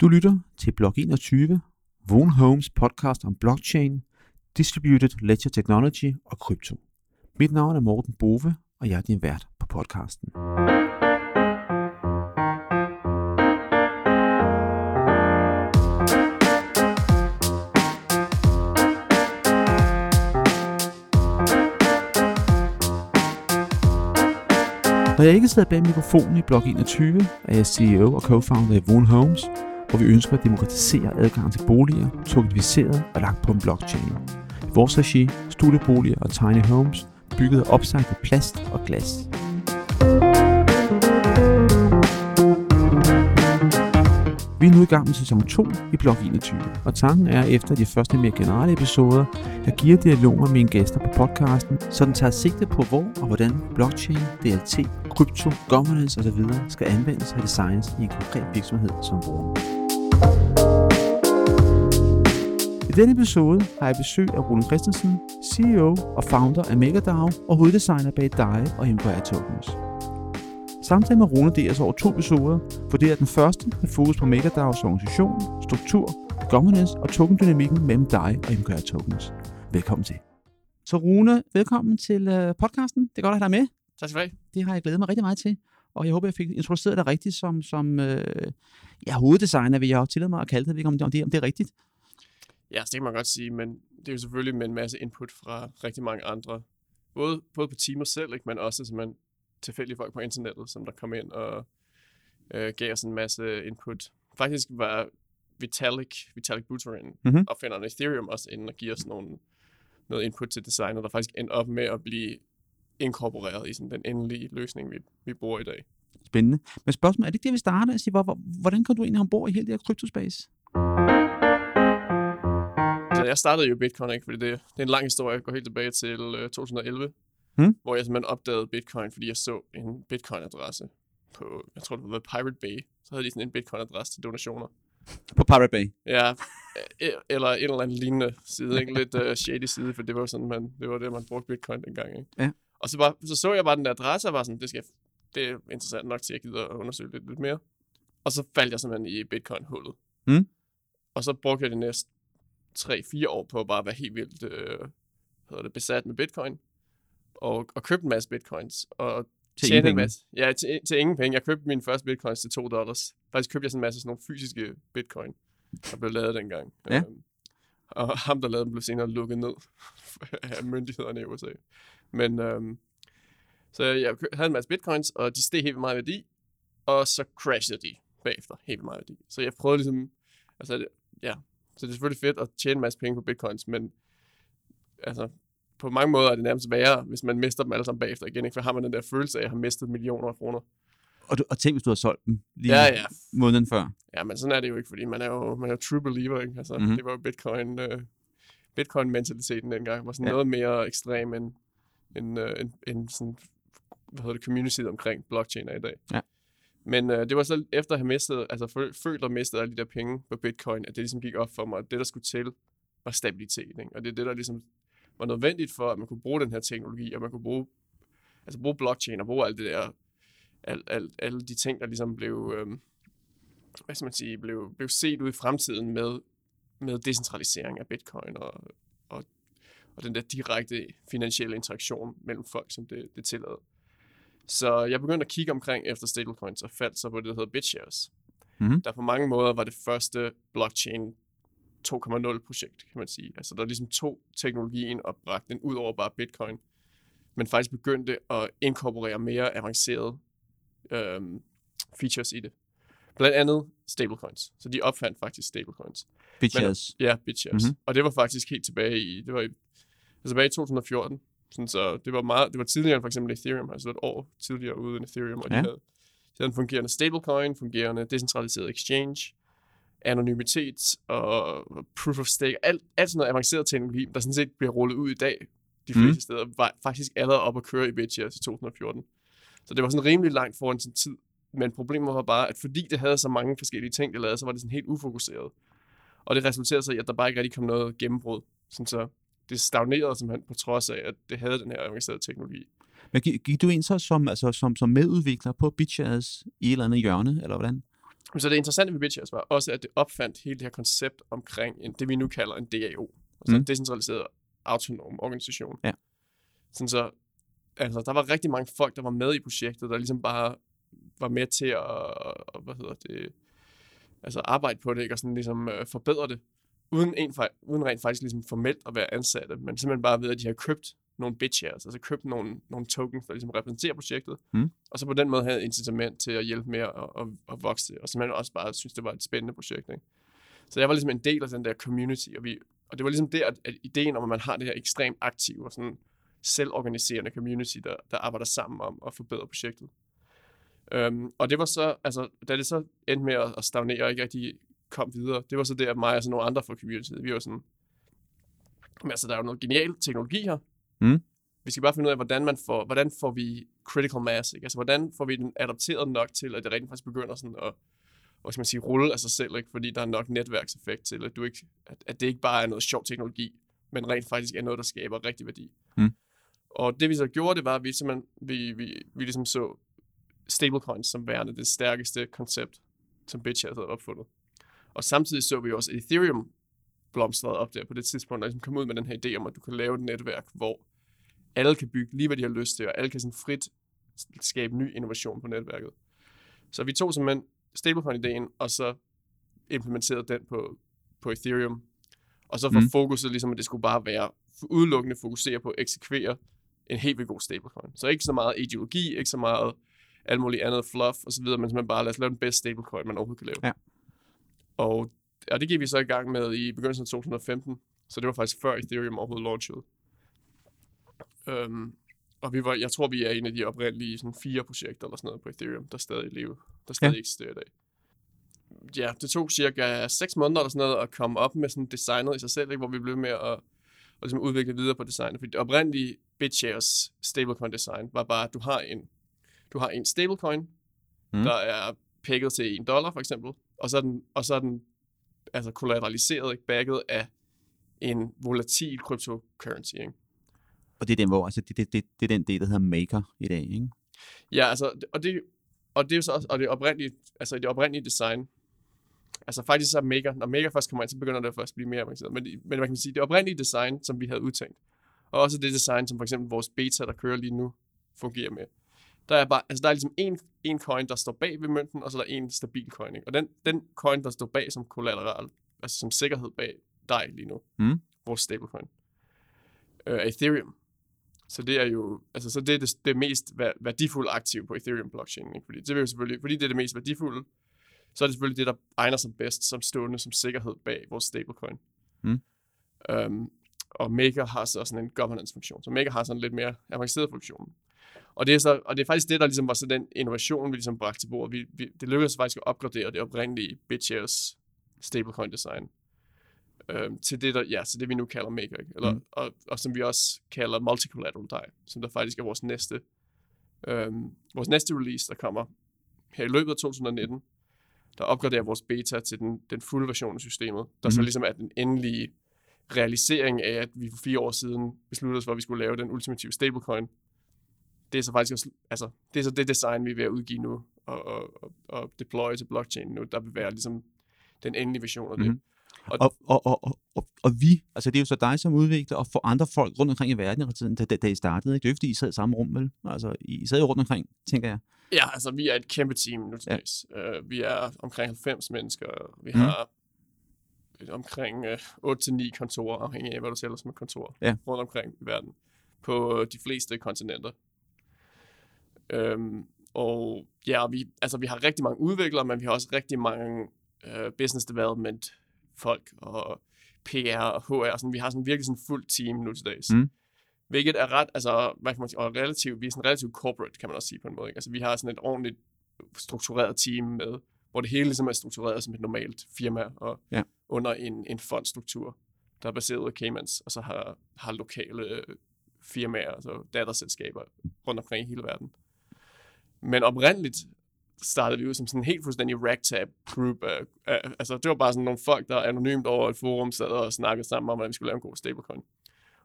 Du lytter til Blok 21, Vaughn Homes podcast om blockchain, distributed ledger technology og krypto. Mit navn er Morten Bove, og jeg er din vært på podcasten. Når jeg ikke sidder bag mikrofonen i Blok 21, er jeg CEO og co-founder i Vaughn Homes, hvor vi ønsker at demokratisere adgangen til boliger, tokeniseret og lagt på en blockchain. I vores regi, studieboliger og tiny homes, bygget af opsagte plast og glas. Vi er nu i gang med sæson 2 i Blok 21, og tanken er efter de første mere generelle episoder at give dialoger med mine gæster på podcasten, så den tager sigte på hvor og hvordan blockchain, DLT, krypto, governance osv. skal anvendes og designes i en konkret virksomhed som vores. I denne episode har jeg besøg af Rune Christensen, CEO og founder af MegaDAO og hoveddesigner bag DAI og MKR Tokens. Samtalen med Rune deles over to episoder, for det er den første med fokus på MegaDAOs organisation, struktur, governance og tokendynamikken mellem DAI og MKR Tokens. Velkommen til. Så Rune, velkommen til uh, podcasten. Det er godt at have dig med. Tak skal du have. Det har jeg glædet mig rigtig meget til. Og jeg håber, jeg fik introduceret dig rigtigt som, som øh, ja, hoveddesigner, vil jeg også tillade mig at kalde det, om det, om det, om det er rigtigt. Ja, det kan man godt sige, men det er jo selvfølgelig med en masse input fra rigtig mange andre. Både, både på teamet selv, ikke, men også simpelthen tilfældige folk på internettet, som der kom ind og øh, gav os en masse input. Faktisk var Vitalik, Vitalik Buterin, Mhm. mm-hmm. opfinderen af Ethereum, også inden og give os nogle, noget input til designet, der faktisk endte op med at blive inkorporeret i sådan den endelige løsning, vi, vi bruger i dag. Spændende. Men spørgsmålet, er det ikke det, vi starter? sige, hvor, hvor, hvordan kom du egentlig ombord i hele det her kryptospace? Så jeg startede jo Bitcoin, ikke? fordi det, det er en lang historie. Jeg går helt tilbage til øh, 2011, Hmm. hvor jeg simpelthen opdagede Bitcoin, fordi jeg så en Bitcoin-adresse på, jeg tror det var Pirate Bay. Så havde de sådan en Bitcoin-adresse til donationer. På Pirate Bay. Ja, øh, eller en eller anden lignende side, ikke? Lidt uh, shady side, for det var sådan, man, det var det, man brugte Bitcoin dengang, ikke? Ja. Og så, bare, så så jeg bare den der adresse, og var sådan, det, skal, det er interessant nok til, at jeg gider at undersøge lidt, lidt mere. Og så faldt jeg simpelthen i Bitcoin-hullet. Hmm. Og så brugte jeg de næste 3-4 år på at bare være helt vildt øh, hvad hedder det, besat med Bitcoin. Og, og købte en masse Bitcoins. Og Til tjente ingen en penge. masse. Ja, til, til ingen penge. Jeg købte mine første Bitcoins til 2 dollars. Faktisk købte jeg sådan en masse sådan nogle fysiske Bitcoin, der blev lavet dengang. Ja. Øhm, og ham, der lavede dem, blev senere lukket ned af myndighederne i USA. Men øhm, så jeg havde en masse bitcoins, og de steg helt meget værdi, og så crashede de bagefter helt meget værdi. Så jeg prøvede ligesom, altså ja, så det er selvfølgelig fedt at tjene en masse penge på bitcoins, men altså på mange måder er det nærmest værre, hvis man mister dem alle sammen bagefter igen, ikke? for har man den der følelse af at have mistet millioner af kroner. Og, du, og tænk, hvis du havde solgt dem lige Ja, ja. måneden før. Ja, men sådan er det jo ikke, fordi man er jo, man er jo true believer, ikke? Altså, Mhm. mm-hmm. det var jo bitcoin, øh, bitcoin-mentaliteten dengang, var sådan ja. noget mere ekstrem end, end, øh, end, end sådan, hvad hedder det, community omkring blockchain er i dag. Ja. Men øh, det var så efter at have mistet, altså fø- følt og mistet alle de der penge på bitcoin, at det ligesom gik op for mig, at det der skulle til, var stabilitet, ikke? Og det er det, der ligesom var nødvendigt for, at man kunne bruge den her teknologi, og man kunne bruge, altså bruge blockchain og bruge alt det der, al, al, alle de ting, der ligesom blev, øhm, hvad skal man sige, blev, blev set ud i fremtiden med, med decentralisering af bitcoin og, og, og den der direkte finansielle interaktion mellem folk, som det, det tillader. Så jeg begyndte at kigge omkring efter stablecoins og faldt så på det, der hedder BitShares. Mhm. Der på mange måder var det første blockchain 2.0 projekt, kan man sige. Altså der ligesom tog teknologien og bragte den ud over bare bitcoin, men faktisk begyndte at inkorporere mere avancerede øhm, features i det. Blandt andet stablecoins. Så de opfandt faktisk stablecoins. Bitches. Ja, BitShares. Mhm. Mm-hmm. Og det var faktisk helt tilbage i, det var i, altså tilbage i 2014. Sådan, så det var meget, det var tidligere end for eksempel Ethereum, altså et år tidligere ude end Ethereum, og Ja. de, havde, de havde en fungerende stablecoin, fungerende decentraliseret exchange, anonymitet og proof of stake, alt, alt sådan noget avanceret teknologi, der sådan set bliver rullet ud i dag, de Mhm. fleste mm. steder, var faktisk allerede op at køre i BitShares i 2014. Så det var sådan rimelig langt foran sin tid. Men problemet var bare, at fordi det havde så mange forskellige ting, det lavede, så var det sådan helt ufokuseret. Og det resulterede så i, at der bare ikke rigtig kom noget gennembrud. Sådan så det stagnerede simpelthen på trods af, at det havde den her avancerede teknologi. Men gik, gik du ind så som, altså, som, som medudvikler på Bitches i et eller andet hjørne, eller hvordan? Så det interessante ved BitShares var også, at det opfandt hele det her koncept omkring en, det, vi nu kalder en DAO. Altså Mm. en decentraliseret autonom organisation. Ja. Sådan så, altså, der var rigtig mange folk, der var med i projektet, der ligesom bare var med til at, at hvad hedder det, altså arbejde på det, ikke? og sådan ligesom øh, forbedre det, uden, en, uden rent faktisk ligesom formelt at være ansatte, men simpelthen bare ved, at de har købt nogle BitShares, altså købt nogle, nogle tokens, der ligesom repræsenterer projektet, Mm. og så på den måde havde incitament til at hjælpe med at, at, at vokse det, og simpelthen også bare synes, det var et spændende projekt. Ikke? Så jeg var ligesom en del af den der community, og, vi, og det var ligesom der, at, at ideen om, at man har det her ekstremt aktive og sådan selvorganiserende community, der, der arbejder sammen om at forbedre projektet. Um, og det var så, altså, da det så endte med at, at stagnere og ikke rigtig kom videre, det var så det, at mig og så nogle andre fra communityet, vi var sådan, men altså, der er jo noget genial teknologi her. Mm. Vi skal bare finde ud af, hvordan, man får, hvordan får vi critical mass, ikke? Altså, hvordan får vi den adapteret nok til, at det rent faktisk begynder sådan at, hvad skal man sige, rulle af sig selv, ikke? Fordi der er nok netværkseffekt til, at, du ikke, at, at det ikke bare er noget sjov teknologi, men rent faktisk er noget, der skaber rigtig værdi. Mm. Og det vi så gjorde, det var, at vi simpelthen, vi, vi, vi ligesom så stablecoins som værende det stærkeste koncept, som BitShares havde opfundet. Og samtidig så vi også, Ethereum blomstrede op der på det tidspunkt, og ligesom kom ud med den her idé om, at du kan lave et netværk, hvor alle kan bygge lige, hvad de har lyst til, og alle kan sådan frit skabe ny innovation på netværket. Så vi tog simpelthen stablecoin-ideen, og så implementerede den på, på Ethereum. Og så Mm. mm. fokuset ligesom, at det skulle bare være udelukkende fokusere på at eksekvere en helt vildt god stablecoin. Så ikke så meget ideologi, ikke så meget alt muligt andet fluff og så videre, men simpelthen bare lad os lave den bedste stablecoin, man overhovedet kan lave. Ja. Og, og det gik vi så i gang med i begyndelsen af 2015, så det var faktisk før Ethereum overhovedet launchede. Um, og vi var, jeg tror, vi er en af de oprindelige sådan fire projekter eller sådan noget på Ethereum, der stadig lever, der stadig Ja. eksisterer i dag. Ja, det tog cirka 6 måneder eller sådan noget at komme op med sådan designet i sig selv, ikke? hvor vi blev med at, at ligesom udvikle videre på designet. Fordi det oprindelige BitShares stablecoin design var bare, at du har en, du har en stablecoin, mm. der er pækket til 1 dollar for eksempel, og så er den, og så er den altså kollateraliseret, ikke, backet af en volatil cryptocurrency. Ikke? Og det er den, hvor, altså, det, det, det, det er den del, der hedder Maker i dag, ikke? Ja, altså, og det, og det er jo så også, og det oprindelige, altså det oprindelige design, altså faktisk så er Maker, når Maker først kommer ind, så begynder det først at blive mere avanceret, men, men hvad kan man sige, det oprindelige design, som vi havde udtænkt, og også det design, som for eksempel vores beta, der kører lige nu, fungerer med, der er bare, altså der er ligesom en, en coin, der står bag ved mønten, og så er der en stabil coin, ikke? og den, den coin, der står bag som collateral, altså som sikkerhed bag dig lige nu, Mm. vores stablecoin, øh, er Ethereum. Så det er jo, altså så det er det, det mest væ- værdifulde aktiv på Ethereum blockchain, ikke? Fordi det vil jo selvfølgelig, fordi det er det mest værdifulde, så er det selvfølgelig det, der egner sig bedst som stående som sikkerhed bag vores stablecoin. Mm. Um, og Maker har så sådan en governance-funktion. Så Maker har sådan en lidt mere avanceret funktion. Og det, er så, og det er faktisk det, der ligesom var så den innovation, vi ligesom bragte til bordet. Vi, vi, det lykkedes faktisk at opgradere det oprindelige BitShares stablecoin design øhm, til det, der, ja, til det, vi nu kalder Maker. Eller, Mm. og, og, som vi også kalder multi-collateral DAI, som der faktisk er vores næste, øhm, vores næste release, der kommer her i løbet af 2019, der opgraderer vores beta til den, den fulde version af systemet, der mm. så ligesom er den endelige realisering af, at vi for fire år siden besluttede os for, at vi skulle lave den ultimative stablecoin. Det er så faktisk også, altså, det er så det design, vi er ved at udgive nu, og, og, og, og deploy til blockchain nu, der vil være ligesom den endelige version af det. Mhm. Mm-hmm. Og, og, og, og, og, og vi, altså det er jo så dig som udvikler, og for andre folk rundt omkring i verden i tiden, da, da, I startede. Ikke? Det er jo fordi I sad i samme rum, vel? Altså, I sad jo rundt omkring, tænker jeg. Ja, altså vi er et kæmpe team nu til Ja. dags. Uh, vi er omkring 90 mennesker. Vi Mhm. har et omkring uh, 8-9 kontorer, afhængig af, hvad du tæller som et kontor, Ja. rundt omkring i verden, på de fleste kontinenter. Um, og ja, vi, altså, vi har rigtig mange udviklere, men vi har også rigtig mange uh, business development folk og PR og HR. Sådan, vi har sådan virkelig sådan fuld team nu til dags. Mm. Hvilket er ret, altså, hvad kan man sige, og relativt, vi er sådan relativt corporate, kan man også sige på en måde. Ikke? Altså, vi har sådan et ordentligt struktureret team med, hvor det hele ligesom er struktureret som et normalt firma, og Ja. under en, en fondstruktur, der er baseret af Caymans, og så har, har lokale øh, firmaer, altså datterselskaber rundt omkring i hele verden. Men oprindeligt startede vi ud som sådan en helt fuldstændig ragtag group. Af, af, altså, det var bare sådan nogle folk, der anonymt over et forum sad og snakkede sammen om, hvordan vi skulle lave en god stablecoin.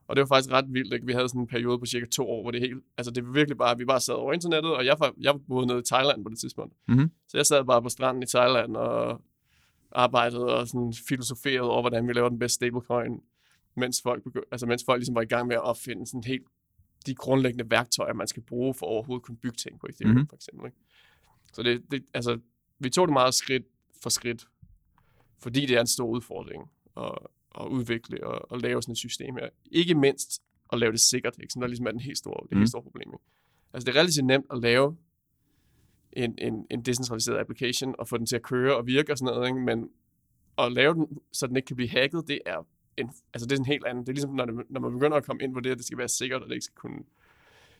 Og det var faktisk ret vildt, ikke? Vi havde sådan en periode på cirka to år, hvor det helt, altså det var virkelig bare, vi bare sad over internettet, og jeg, jeg boede nede i Thailand på det tidspunkt. Mhm. Så jeg sad bare på stranden i Thailand og arbejdede og sådan filosoferede over, hvordan vi laver den bedste stablecoin, mens folk, begy- altså mens folk ligesom var i gang med at opfinde sådan helt de grundlæggende værktøjer, man skal bruge for overhovedet at kunne bygge ting på Ethereum, Mhm. mm-hmm. for eksempel. Ikke? Så det, det, altså, vi tog det meget skridt for skridt, fordi det er en stor udfordring at, at udvikle og, og lave sådan et system her. Ikke mindst at lave det sikkert, ikke? som der ligesom er den helt store, det Mm. helt store problem. Ikke? Altså det er relativt nemt at lave en, en, en decentraliseret application og få den til at køre og virke og sådan noget, ikke? men at lave den, så den ikke kan blive hacket, det er en, altså det er en helt anden. Det er ligesom, når, det, når man begynder at komme ind på det, at det skal være sikkert, og det ikke skal kunne,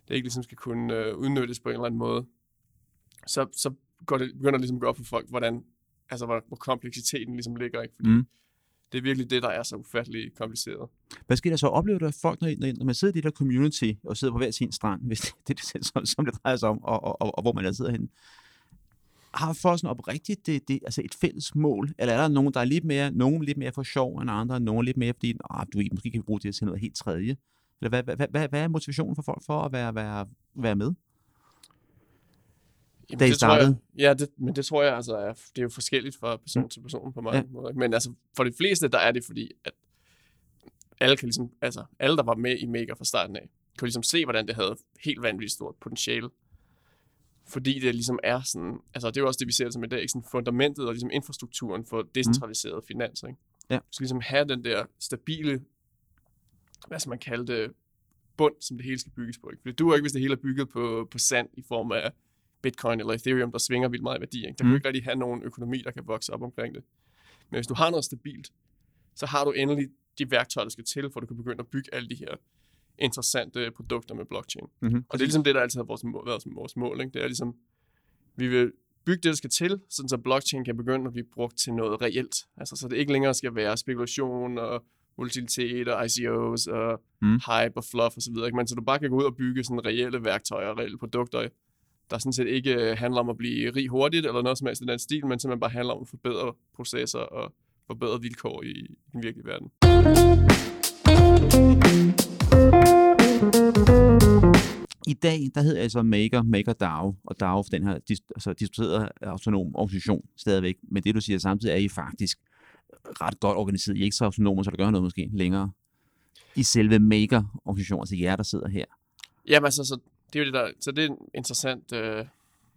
det ikke ligesom skal kunne øh, udnyttes på en eller anden måde, så, så går det, begynder det ligesom at gå op for folk, hvordan, altså hvor, hvor kompleksiteten ligesom ligger, ikke? Fordi Mm. det er virkelig det, der er så ufattelig kompliceret. Hvad sker der så? Oplever du, at folk, når, når- når man sidder i det der community, og sidder på hver sin strand, hvis det, det er det, som, som det drejer sig om, og, og, og, og hvor man er sidder henne, har folk sådan oprigtigt det, det, altså et fælles mål? Eller er der nogen, der er lidt mere, nogen lidt mere for sjov end andre, og nogen lidt mere, fordi ah, du måske kan bruge det til noget helt tredje? Eller hvad, hvad, hvad, hvad, er motivationen for folk for at være, være, være med? Jamen, Da I det tror jeg- startede? Ja, det, men det tror jeg altså er, det er jo forskelligt fra person til person på mange Ja. måder. Men altså, for de fleste, der er det fordi, at alle kan ligesom, altså alle, der var med i Mega fra starten af, kunne ligesom se, hvordan det havde helt vanvittigt stort potentiale. Fordi det ligesom er sådan, altså det er jo også det, vi ser det som i dag, ikke? sådan fundamentet og ligesom infrastrukturen for decentraliseret mm. finans. Ikke? Ja. Du skal ligesom have den der stabile, hvad skal man kalde det, bund, som det hele skal bygges på. Ikke? For det duer ikke, hvis det hele er bygget på, på sand i form af Bitcoin eller Ethereum, der svinger vildt meget i værdi. Ikke? Der kan Mm. du ikke rigtig have nogen økonomi, der kan vokse op omkring det. Men hvis du har noget stabilt, så har du endelig de værktøjer, der skal til, for at du kan begynde at bygge alle de her interessante produkter med blockchain. Mm-hmm. Og det er ligesom det, der altid har vores, været vores mål. Ikke? Det er ligesom, vi vil bygge det, der skal til, sådan så blockchain kan begynde at blive brugt til noget reelt. Altså, så det ikke længere skal være spekulation og volatilitet og ICOs og Mm. mm. hype og fluff osv., ikke? men så du bare kan gå ud og bygge sådan reelle værktøjer og reelle produkter, der sådan set ikke øh, handler om at blive rig hurtigt eller noget som helst i den stil, men simpelthen bare handler om at forbedre processer og forbedre vilkår i, i den virkelige verden. I dag, der hedder altså Maker, Maker DAO, og DAO for den her altså distribuerede autonom organisation stadigvæk. Men det, du siger samtidig, er I faktisk ret godt organiseret. I er ikke så autonome, så der gør noget måske længere. I selve Maker-organisationen, altså jer, der sidder her. Jamen altså, så det er jo det der, så det er en interessant, øh,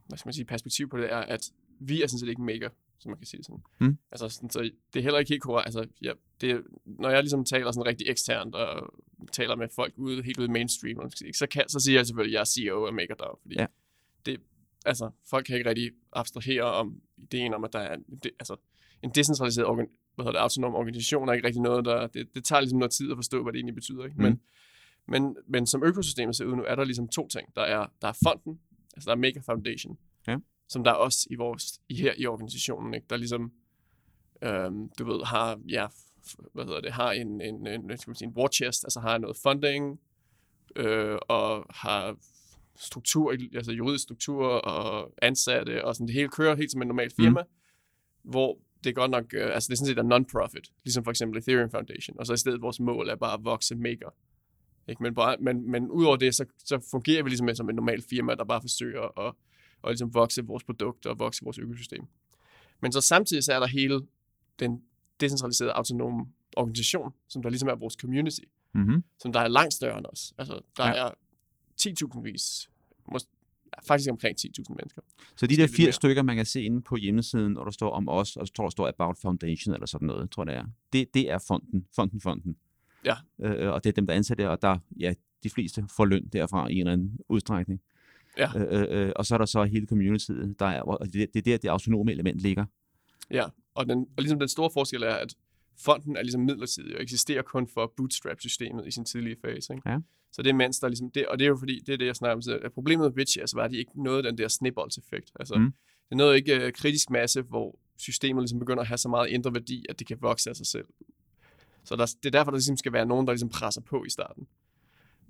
hvad skal man sige, perspektiv på det, er, at vi er sådan set ikke mega, som man kan sige sådan. Mm. Altså, sådan, så det er heller ikke helt korrekt. Altså, ja, det, når jeg ligesom taler sådan rigtig eksternt, og taler med folk ude, helt ude i mainstream, så, kan, så siger jeg selvfølgelig, at jeg er CEO af MakerDAO, fordi Ja. det, altså, folk kan ikke rigtig abstrahere om ideen om, at der er det, altså, en decentraliseret organ, hvad hedder det, autonom organisation er ikke rigtig noget, der, det, det tager ligesom noget tid at forstå, hvad det egentlig betyder. Ikke? Mm. Men, men, men som økosystemet ser ud nu, er der ligesom to ting. Der er, der er fonden, altså der er Maker Foundation, Ja. som der er også i vores, i her i organisationen, ikke? der ligesom, øhm, du ved, har, ja, hvad hedder det, har en, en, en, sige, en war chest, altså har noget funding, øh, og har struktur, altså juridisk struktur og ansatte, og sådan det hele kører helt som en normal firma, mm. hvor det er godt nok, øh, altså det er sådan set er non-profit, ligesom for eksempel Ethereum Foundation, og så i stedet vores mål er bare at vokse maker. Ikke? Men, bare, men, men udover det, så, så fungerer vi ligesom som en normal firma, der bare forsøger at, at ligesom vokse vores produkter og vokse vores økosystem. Men så samtidig så er der hele den decentraliserede autonome organisation, som der ligesom er vores community, Mm-hmm. som der er langt større end os. Altså, der Ja. er 10.000 vis, mås- ja, faktisk omkring 10.000 mennesker. Så de Måske der lidt 80 mere. stykker, man kan se inde på hjemmesiden, og der står om os, og så tror der står About Foundation eller sådan noget, tror jeg det er. Det, det er fonden, fonden, fonden. Ja. Øh, og det er dem, der er ansat der, og der, ja, de fleste får løn derfra i en eller anden udstrækning. Ja. Øh, øh, øh, og så er der så hele communityet, der er, og det, det er der, det autonome element ligger. Ja, og, den, og ligesom den store forskel er, at fonden er ligesom midlertidig og eksisterer kun for bootstrap-systemet i sin tidlige fase. Ikke? Ja. Så det er mens der ligesom, det, og det er jo fordi, det er det, jeg snakker om, så at problemet med Bitches var, at de ikke nåede den der snibbolds-effekt. Altså, Mm. det nåede ikke uh, kritisk masse, hvor systemet ligesom begynder at have så meget indre værdi, at det kan vokse af sig selv. Så der, det er derfor, der ligesom skal være nogen, der ligesom presser på i starten.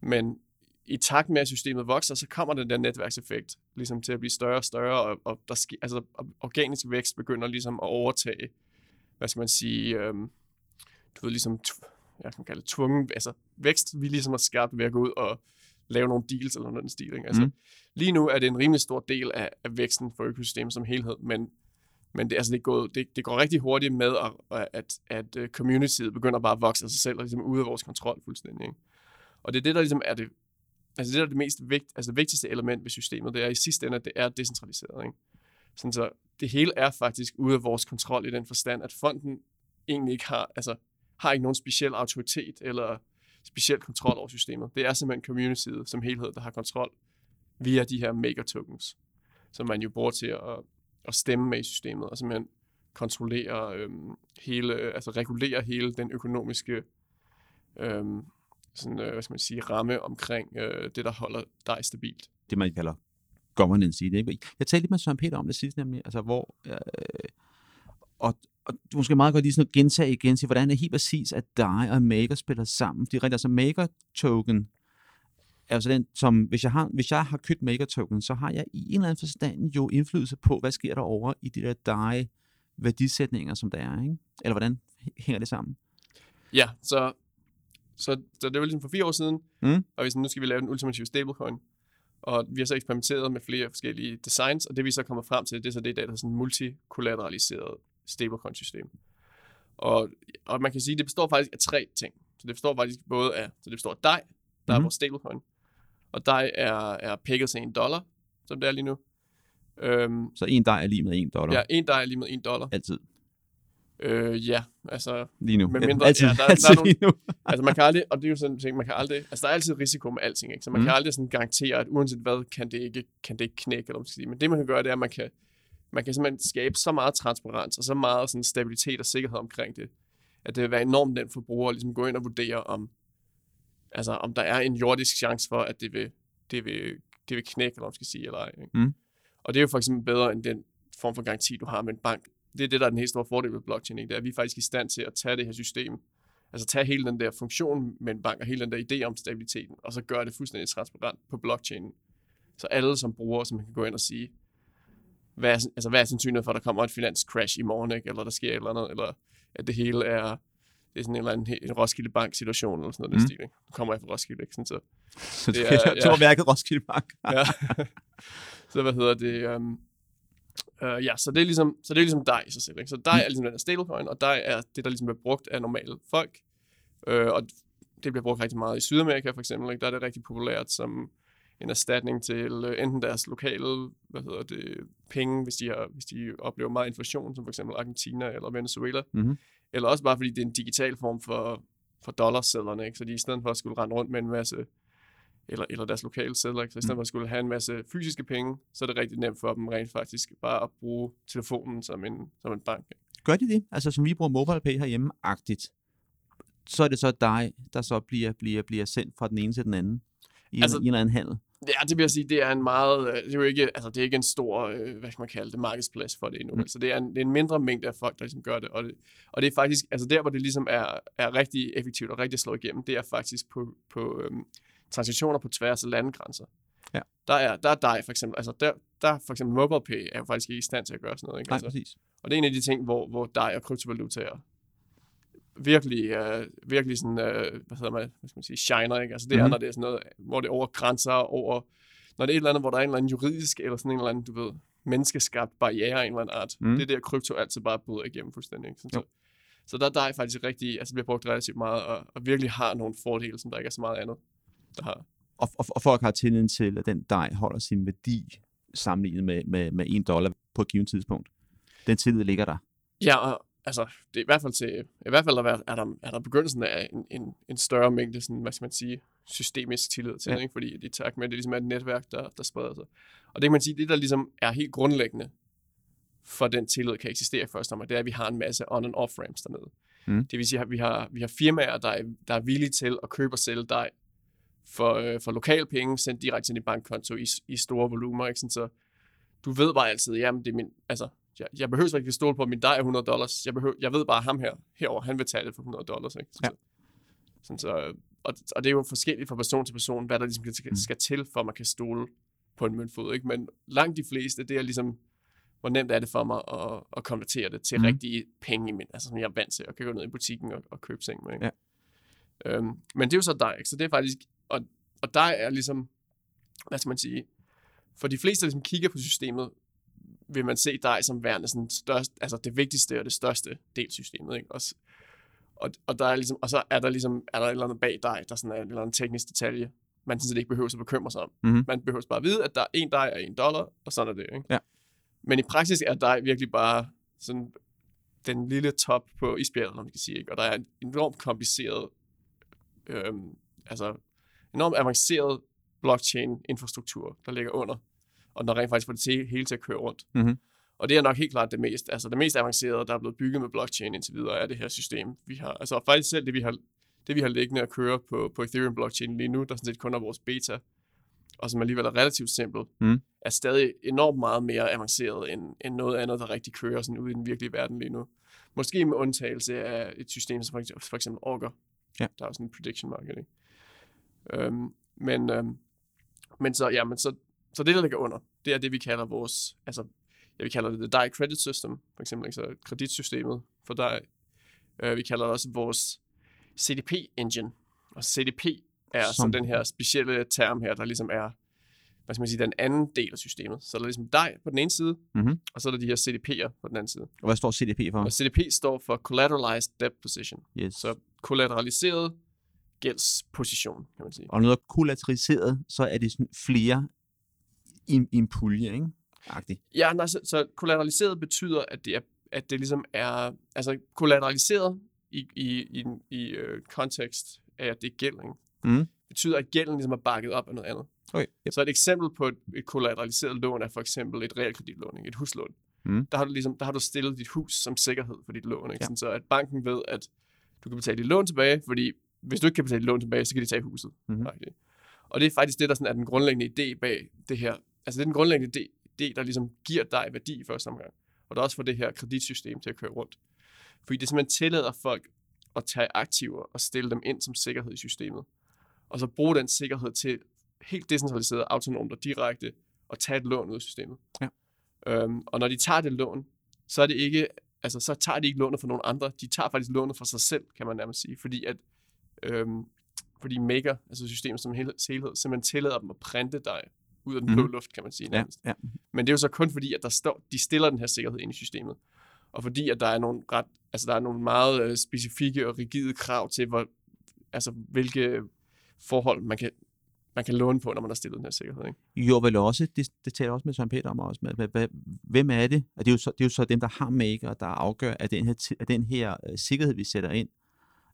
Men i takt med, at systemet vokser, så kommer den der netværkseffekt ligesom til at blive større og større, og, og der sker, altså, organisk vækst begynder ligesom at overtage, hvad skal man sige, øhm, du ved, ligesom, jeg kan kalde det tvungen, altså vækst, vi ligesom har skabt ved at gå ud og lave nogle deals eller noget den stil. Ikke? Altså, Mm. mm. Lige nu er det en rimelig stor del af, af væksten for økosystemet som helhed, men, men det, altså, det, går, det, det går rigtig hurtigt med, at, at, at øh, communityet begynder bare at vokse af sig selv og ligesom ude af vores kontrol fuldstændig. Ikke? Og det er det, der ligesom er det, altså det, der er det mest vigt, altså vigtigste element ved systemet, det er i sidste ende, at det er decentraliseret. Ikke? Sådan så det hele er faktisk ude af vores kontrol i den forstand, at fonden egentlig ikke har, altså, har ikke nogen speciel autoritet eller speciel kontrol over systemet. Det er simpelthen communityet som helhed, der har kontrol via de her maker tokens, som man jo bruger til at, at stemme med i systemet, og simpelthen kontrollere øhm, hele, altså regulere hele den økonomiske øhm, sådan, øh, hvad skal man sige, ramme omkring øh, det, der holder dig stabilt. det, man kalder governance i det. Ikke? Jeg talte lidt med Søren Peter om det sidste, nemlig, altså hvor, øh, og, og du måske meget godt lige sådan gentage igen, til hvordan er helt præcis, at dig og Maker spiller sammen. Fordi rent altså Maker token, er altså den, som, hvis jeg, har, hvis jeg har købt Maker token, så har jeg i en eller anden forstand jo indflydelse på, hvad sker der over i de der DAI værdisætninger, som der er, ikke? Eller hvordan hænger det sammen? Ja, så, så, så det var ligesom for fire år siden, Mm. og vi sådan, nu skal vi lave den ultimative stablecoin. Og vi har så eksperimenteret med flere forskellige designs, og det vi så kommer frem til, det er så det, der er sådan et multikollateraliseret stablecoin-system. Og, og man kan sige, at det består faktisk af tre ting. Så det består faktisk både af, så det består af DAI, der mm-hmm. er Mhm. vores stablecoin, og DAI er, er pækket til en dollar, som det er lige nu. Øhm, Så en DAI er lige med en dollar. ja, en DAI er lige med en dollar. Altid. Øh, ja, altså Lige nu. Med mindre- altid, ja, der- der er altid nogle- lige nu. altså man kan aldrig, og det er jo sådan en ting, man kan aldrig, altså der er altid risiko med alting, ikke? så man Mm. kan aldrig sådan garantere, at uanset hvad, kan det ikke, kan det ikke knække, eller man skal sige. Men det man kan gøre, det er, at man kan, man kan simpelthen skabe så meget transparens, og så meget sådan stabilitet og sikkerhed omkring det, at det vil være enormt nemt for brugere at ligesom gå ind og vurdere, om, altså, om der er en jordisk chance for, at det vil, det vil, det vil knække, eller man skal sige, eller ej. Ikke? Mm. Og det er jo for eksempel bedre end den form for garanti, du har med en bank. Det er det, der er den helt store fordel ved blockchain, ikke? det er, at vi er faktisk i stand til at tage det her system, altså tage hele den der funktion med en bank, og hele den der idé om stabiliteten, og så gøre det fuldstændig transparent på blockchainen. Så alle som bruger, som kan gå ind og sige, hvad er, altså, hvad er sandsynligheden for, at der kommer et finanscrash i morgen, ikke? eller der sker et eller andet, eller at det hele er, det er sådan en eller anden en Roskilde Bank-situation, eller sådan noget mm. Den stil. Ikke? Nu kommer jeg fra Roskilde, ikke? Sådan, så, Så det er, er- jeg tror, ja. værket Roskilde Bank. ja. så hvad hedder det? Um, uh, ja, så det er ligesom, så det er ligesom dig i sig selv. Ikke? Så dig er ligesom den her stablecoin, og dig er det, der ligesom bliver brugt af normale folk. Uh, og det bliver brugt rigtig meget i Sydamerika for eksempel. Ikke? Der er det rigtig populært som en erstatning til uh, enten deres lokale, hvad hedder det, penge, hvis de, har, hvis de oplever meget inflation, som for eksempel Argentina eller Venezuela. Mhm. Eller også bare fordi det er en digital form for, for dollarsedlerne, ikke? Så de i stedet for at skulle rende rundt med en masse eller, eller deres lokale sedler, ikke? så i stedet for at skulle have en masse fysiske penge, så er det rigtig nemt for dem rent faktisk bare at bruge telefonen som en, som en bank. Gør de det? Altså som vi bruger MobilePay herhjemme-agtigt. Så er det så dig, der så bliver, bliver, bliver sendt fra den ene til den anden. I, altså, Altså- en, i en eller anden handel. Ja, det vil jeg sige, det er en meget, øh, det er jo ikke, altså det er ikke en stor, øh, hvad kan man kalde det, markedsplads for det endnu. Mm. Mm. Så det er, en, det er en mindre mængde af folk, der ligesom gør det. Og, det. og det er faktisk, altså der, hvor det ligesom er, er rigtig effektivt og rigtig slået igennem, det er faktisk på, på øhm, transaktioner på tværs af landegrænser. Ja. Der er, der er dig for eksempel, altså der, der for eksempel MobilePay er jo faktisk ikke i stand til at gøre sådan noget. Ikke? Nej, Altså, præcis. og det er en af de ting, hvor, hvor dig og kryptovalutaer virkelig, øh, virkelig sådan, øh, hvad hedder man, hvad skal man sige, shiner, ikke? Altså det mm-hmm. Mhm. er, når det er sådan noget, hvor det er over grænser, over, når det er et eller andet, hvor der er en eller anden juridisk, eller sådan en eller anden, du ved, menneskeskabt barriere af en eller anden art. Mhm. Mm. Det er der, krypto altid bare bryder igennem fuldstændig. Ikke? Sådan, så, så der, der er faktisk rigtig, altså bliver brugt relativt meget, og, og virkelig har nogle fordele, som der ikke er så meget andet, der har. Og, og, og folk har tillid til, at den dej holder sin værdi sammenlignet med, med, med 1 dollar på et givet tidspunkt. Den tillid ligger der. Ja, og altså, det er i hvert fald til, i hvert fald er der, er der, er der begyndelsen af en, en, en større mængde, sådan, hvad skal man sige, systemisk tillid til Ja. det, ikke? fordi i takt med, at det ligesom er et netværk, der, der spreder sig. Og det kan man sige, det der ligesom er helt grundlæggende for den tillid kan eksistere først om, det er, at vi har en masse on- and off-ramps dernede. Mm. Det vil sige, at vi har, vi har firmaer, der er, der er villige til at købe og sælge dig for, øh, for lokale penge, sendt direkte til din bankkonto i, i store volumer. Ikke? Sådan, så du ved bare altid, jamen det er min, altså, jeg, jeg behøver ikke at stole på, at min dig er 100 dollars. Jeg, behøver, jeg ved bare, at ham her, herover, han vil tage det for 100 dollars. Ikke? Sådan, Ja. så, sådan, så, og, og det er jo forskelligt fra person til person, hvad der ligesom Mm. skal, skal til, for at man kan stole på en møntfod. Ikke? Men langt de fleste, det er ligesom, hvor nemt er det for mig at, at konvertere det til mm. rigtige penge, i min, altså som jeg er vant til, og kan gå ned i butikken og, og købe ting med. Ikke? Ja. Øhm, men det er jo så dig, ikke? så det er faktisk, og, og dig er ligesom, hvad skal man sige, for de fleste, der ligesom kigger på systemet, vil man se dig som værende sådan størst, altså det vigtigste og det største del af systemet. Ikke? Og, s- og, og, der er ligesom, og så er der ligesom er der et eller andet bag dig, der sådan er en eller anden teknisk detalje, man sådan set ikke behøver at bekymre sig om. Mhm. Man behøver bare at vide, at der er en dig er en dollar, og sådan er det. Ikke? Ja. Men i praksis er dig virkelig bare sådan den lille top på isbjerget, om man kan sige. Ikke? Og der er en enormt kompliceret, øhm, altså enormt avanceret blockchain-infrastruktur, der ligger under, og der rent faktisk får det til, hele til at køre rundt. Mhm. Og det er nok helt klart det mest, altså det mest avancerede, der er blevet bygget med blockchain indtil videre, er det her system, vi har. Altså faktisk selv det, vi har, det, vi har liggende at køre på, på Ethereum blockchain lige nu, der sådan set kun er vores beta, og som alligevel er relativt simpelt, Mhm. er stadig enormt meget mere avanceret end, end noget andet, der rigtig kører sådan ude i den virkelige verden lige nu. Måske med undtagelse af et system som for eksempel, Augur. Ja. Der er sådan en prediction market, ikke? Øhm, men, øhm, men så, ja, men så, så det, der ligger under, det er det, vi kalder vores, altså, ja, vi kalder det the DAI Credit System, for eksempel, så kreditsystemet for DAI. Øh, vi kalder det også vores CDP Engine. Og CDP er Som- som den her specielle term her, der ligesom er, hvad skal man sige, den anden del af systemet. Så er der ligesom DAI på den ene side, Mhm. og så er der de her CDP'er på den anden side. Og hvad står CDP for? Og CDP står for Collateralized Debt Position. Yes. Så kollateraliseret gældsposition, kan man sige. Og noget kollateraliseret, så er det sådan flere i, i en pulje, ikke? Agtigt. Ja, nej, så, så kollateraliseret betyder, at det, er, at det ligesom er, altså kollateraliseret i, i, i, i øh, kontekst af, at det er gæld, ikke? Mhm. betyder, at gælden ligesom er bakket op af noget andet. Okay. Yep. Så et eksempel på et, et kollateraliseret lån er for eksempel et realkreditlån, ikke? et huslån. Mhm. Der, har du ligesom, der har du stillet dit hus som sikkerhed for dit lån, ikke? Ja. Sådan, så at banken ved, at du kan betale dit lån tilbage, fordi hvis du ikke kan betale lån tilbage, så kan de tage huset. Mhm. faktisk. Og det er faktisk det, der sådan er den grundlæggende idé bag det her. Altså det er den grundlæggende idé, der ligesom giver dig værdi i første omgang. Og der også får det her kreditsystem til at køre rundt. Fordi det simpelthen tillader folk at tage aktiver og stille dem ind som sikkerhed i systemet. Og så bruge den sikkerhed til helt decentraliseret, autonomt og direkte at tage et lån ud af systemet. Ja. Øhm, og når de tager det lån, så er det ikke, altså så tager de ikke lånet fra nogen andre. De tager faktisk lånet fra sig selv, kan man nærmest sige. Fordi at, øhm, fordi Maker, altså systemet som hel- helhed, simpelthen tillader dem at printe dig ud af den blå Mhm. luft, kan man sige. Ja, nærmest. ja. Men det er jo så kun fordi, at der står, de stiller den her sikkerhed ind i systemet. Og fordi, at der er nogle ret, altså der er nogle meget øh, specifikke og rigide krav til, hvor, altså hvilke forhold man kan, man kan låne på, når man har stillet den her sikkerhed. Ikke? Jo, vel også, det, det taler også med Søren Peter om, også med, hvem er det? Og det er, jo så, det er jo så dem, der har maker, der afgør, at den her, at den her øh, sikkerhed, vi sætter ind,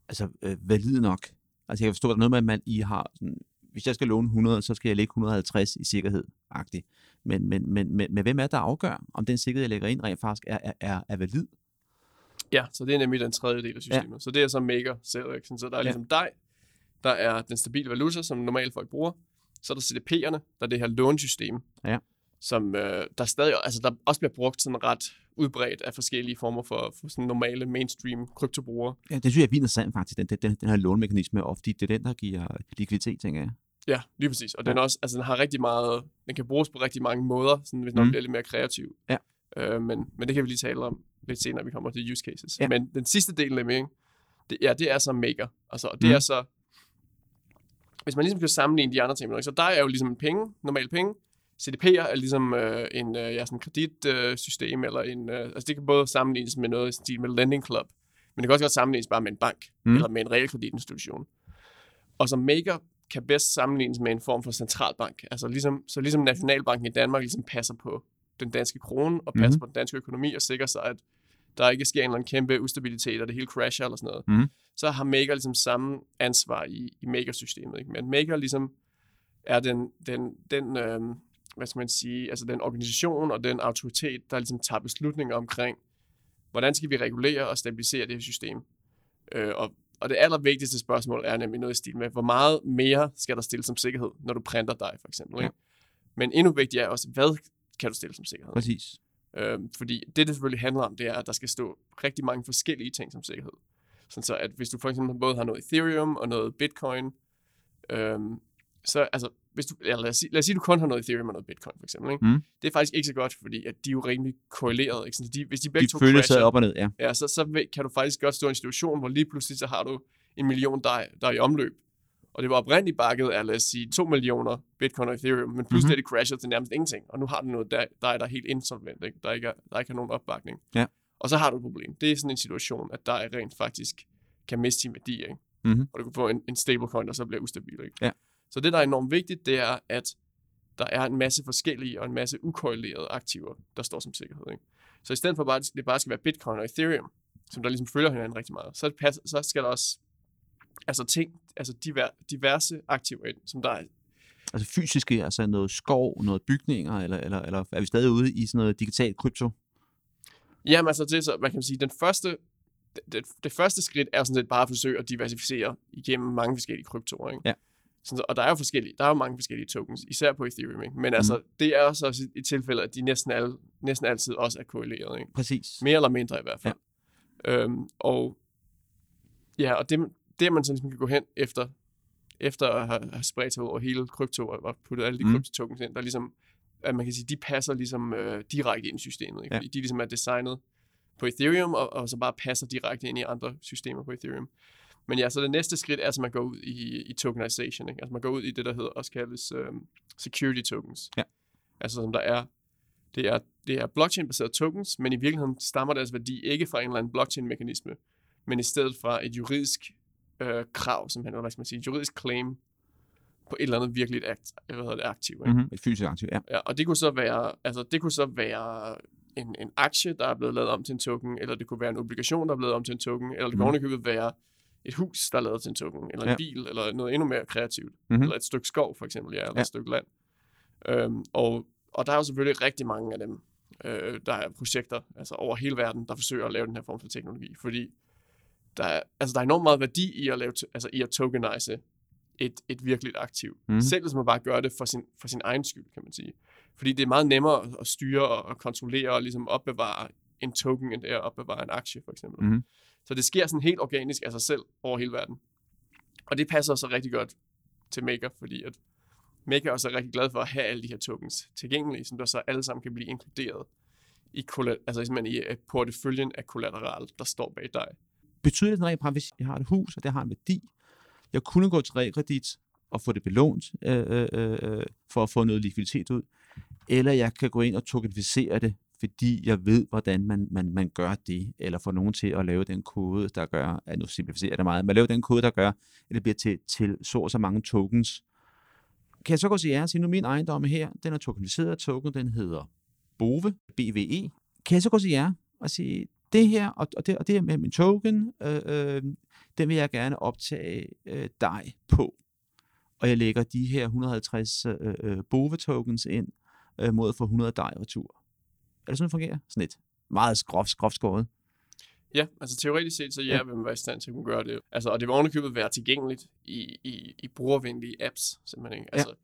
altså øh, valid nok. Altså jeg kan forstå, at der er noget med, at man I har, sådan, hvis jeg skal låne 100, så skal jeg lægge 150 i sikkerhed, agtigt. Men, men, men, men, men hvem er der afgør, om den sikkerhed, jeg lægger ind, rent faktisk er, er, er, er valid? Ja, så det er nemlig den tredje del af systemet. Ja. Så det er så Maker? Sådan, Så der er Ja. ligesom dig, der er den stabile valuta, som normalt folk bruger. Så er der CDP'erne, der er det her lånesystem, Ja. som øh, der stadig, altså der også bliver brugt sådan ret udbredt af forskellige former for, for sådan normale mainstream kryptobrugere. Ja, det synes jeg er vildt interessant faktisk, den, den, den, her lånemekanisme, og fordi det er den, der giver likviditet, tænker jeg. Ja, lige præcis. Og Ja. den, også, altså, den har rigtig meget, den kan bruges på rigtig mange måder, sådan, hvis man Mm. bliver lidt mere kreativ. Ja. Øh, men, men det kan vi lige tale om lidt senere, når vi kommer til use cases. Ja. Men den sidste del af det, ja, det er så maker. Altså, og det Mm. er så, hvis man ligesom kan sammenligne de andre ting, så der er jo ligesom en penge, normal penge. CDP'er er ligesom øh, en øh, ja, sådan kreditsystem, øh, eller en, øh, altså det kan både sammenlignes med noget i stil med Lending Club, men det kan også godt sammenlignes bare med en bank, Mm. mm. eller med en realkreditinstitution. Og som maker kan bedst sammenlignes med en form for centralbank. Altså ligesom, så ligesom Nationalbanken i Danmark ligesom passer på den danske krone og passer mm. på den danske økonomi og sikrer sig, at der ikke sker en eller anden kæmpe ustabilitet, og det hele crasher eller sådan noget. Mhm. Så har Maker ligesom samme ansvar i, i Maker-systemet. Ikke? Men Maker ligesom er den, den, den øh, hvad skal man sige, altså den organisation og den autoritet, der ligesom tager beslutninger omkring, hvordan skal vi regulere og stabilisere det her system. Øh, og, og det allervigtigste spørgsmål er nemlig noget i stil med, hvor meget mere skal der stilles som sikkerhed, når du printer dig, for eksempel. Ikke? Men endnu vigtigere er også, hvad kan du stille som sikkerhed? Præcis. Øhm, fordi det, det selvfølgelig handler om, det er, at der skal stå rigtig mange forskellige ting som sikkerhed. Sådan så, at hvis du for eksempel både har noget Ethereum og noget Bitcoin, øhm, så altså, hvis du, ja, lad, os sige, lad os sige, du kun har noget Ethereum og noget Bitcoin, for eksempel. Ikke? Mm. Det er faktisk ikke så godt, fordi at de er jo rimelig korreleret. Ikke? Så de, hvis de begge De to følger sig op og ned, ja. ja, så, så kan du faktisk godt stå i en situation, hvor lige pludselig så har du en million, der er, der er i omløb. Og det var oprindeligt bakket af, lad os sige, 2 millioner bitcoin og ethereum, men pludselig Mhm. er det crashet til nærmest ingenting. Og nu har du noget, der, der er der helt insolvent, ikke? Der, ikke er, der ikke har nogen opbakning. Ja. Og så har du et problem. Det er sådan en situation, at der er rent faktisk kan miste sin værdi, ikke? Mhm. Og du kan få en, en stablecoin, der så bliver ustabil, ikke? Ja. Så det, der er enormt vigtigt, det er, at der er en masse forskellige og en masse ukorrelerede aktiver, der står som sikkerhed. Ikke? Så i stedet for bare, at det bare skal være Bitcoin og Ethereum, som der ligesom følger hinanden rigtig meget, så, er det pas, så skal der også altså ting, altså diver, diverse aktiver ind, som der er Altså fysiske, altså noget skov, noget bygninger, eller, eller, eller er vi stadig ude i sådan noget digitalt krypto? Jamen altså, det så, hvad kan man sige, den første, det, det, det første skridt er sådan set bare at forsøge at diversificere igennem mange forskellige kryptoer. Ikke? Ja. Sådan, så- og der er jo forskellige, der er jo mange forskellige tokens, især på Ethereum. Ikke? Men altså, det er også, også et tilfælde, at de næsten, alle, næsten altid også er korreleret. Ikke? Præcis. Mere eller mindre i hvert fald. Ja. Øhm, og ja, og det, det man så ligesom kan gå hen efter, efter at have, have spredt sig over hele krypto og og puttet alle de Mm. mm. kryptotokens ind, der ligesom, at man kan sige, de passer ligesom øh, direkte ind i systemet. Ikke? Ja. Fordi de ligesom er designet på Ethereum, og, og så bare passer direkte ind i andre systemer på Ethereum. Men ja, så det næste skridt er, at man går ud i, i tokenization. Ikke? Altså man går ud i det, der hedder, også kaldes um, security tokens. Ja. Altså som der er, det er, det er blockchain-baserede tokens, men i virkeligheden stammer deres værdi ikke fra en eller anden blockchain-mekanisme, men i stedet fra et juridisk øh, krav, som handler, hvad skal man sige, et juridisk claim på et eller andet virkelig akt, hvad hedder det, aktiv. Ikke? Mm-hmm. Et fysisk aktiv, ja. Ja, og det kunne så være, altså det kunne så være en, en aktie, der er blevet lavet om til en token, eller det kunne være en obligation, der er blevet om til en token, eller det kunne ovenikøbet være et hus, der er lavet til en token, eller en Ja. bil, eller noget endnu mere kreativt, Mhm. eller et stykke skov for eksempel, ja, eller Ja. et stykke land. Øhm, og, og der er jo selvfølgelig rigtig mange af dem, øh, der er projekter, altså over hele verden, der forsøger at lave den her form for teknologi, fordi der er, altså der er enormt meget værdi i at, lave, altså i at tokenize et, et virkeligt aktiv. Mm. Selv hvis man bare gør det for sin, for sin egen skyld, kan man sige. Fordi det er meget nemmere at- styre og og kontrollere og ligesom opbevare en token, end det er at opbevare en aktie, for eksempel. Mhm. Så det sker sådan helt organisk af sig selv over hele verden. Og det passer så rigtig godt til Maker, fordi at Maker også er rigtig glad for at have alle de her tokens tilgængelige, som der så alle sammen kan blive inkluderet i, altså simpelthen i øh, porteføljen af kollateral, der står bag dig. Betyder det sådan rent hvis jeg har et hus, og det har en værdi, jeg kunne gå til realkredit og få det belånt øh, øh, øh, øh for at få noget likviditet ud, eller jeg kan gå ind og tokenificere det, fordi jeg ved, hvordan man, man, man gør det, eller får nogen til at lave den kode, der gør, at nu simplificerer det meget, men lave den kode, der gør, at det bliver til, til så og så mange tokens. Kan jeg så gå til jer og sige, nu min ejendom her, den er tokeniseret token, den hedder BOVE, BVE. Kan jeg så gå til jer og sige, det her, og, og, det, og det her med min token, øh, øh, den vil jeg gerne optage øh, dig på. Og jeg lægger de her 150 øh, øh BOVE-tokens ind øh, mod at få 100 dig retur. Er det sådan, det fungerer? Sådan lidt meget groft, groft skåret. Ja, altså teoretisk set, så ja, Ja. ja. vil man være i stand til at kunne gøre det. Altså, og det vil ovenikøbet være tilgængeligt i, i, i brugervenlige apps, simpelthen. Ikke? Ja. Altså,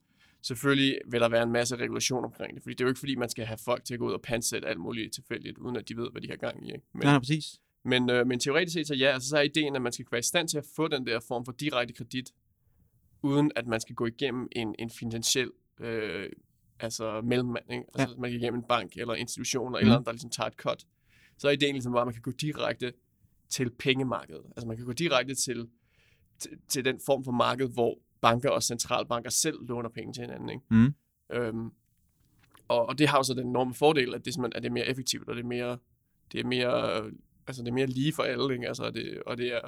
selvfølgelig vil der være en masse regulation omkring det, fordi det er jo ikke fordi, man skal have folk til at gå ud og pansætte alt muligt tilfældigt, uden at de ved, hvad de har gang i. Ikke? Men, Nej, nej, præcis. men, øh, men teoretisk set, så ja, altså, så er ideen, at man skal være i stand til at få den der form for direkte kredit, uden at man skal gå igennem en, en finansiel øh, altså mellemmand. Ikke? Altså, man kan igennem en bank eller institution, eller, Mhm. mm. eller andet, der ligesom tager et cut. Så er ideen ligesom bare, at man kan gå direkte til pengemarkedet. Altså man kan gå direkte til, til, til den form for marked, hvor banker og centralbanker selv låner penge til hinanden. Ikke? Mm. Øhm, og, og det har jo så den enorme fordel, at det, at det er mere effektivt, og det er mere, det er mere, altså det er mere lige for alle, ikke? Altså, det, og det er,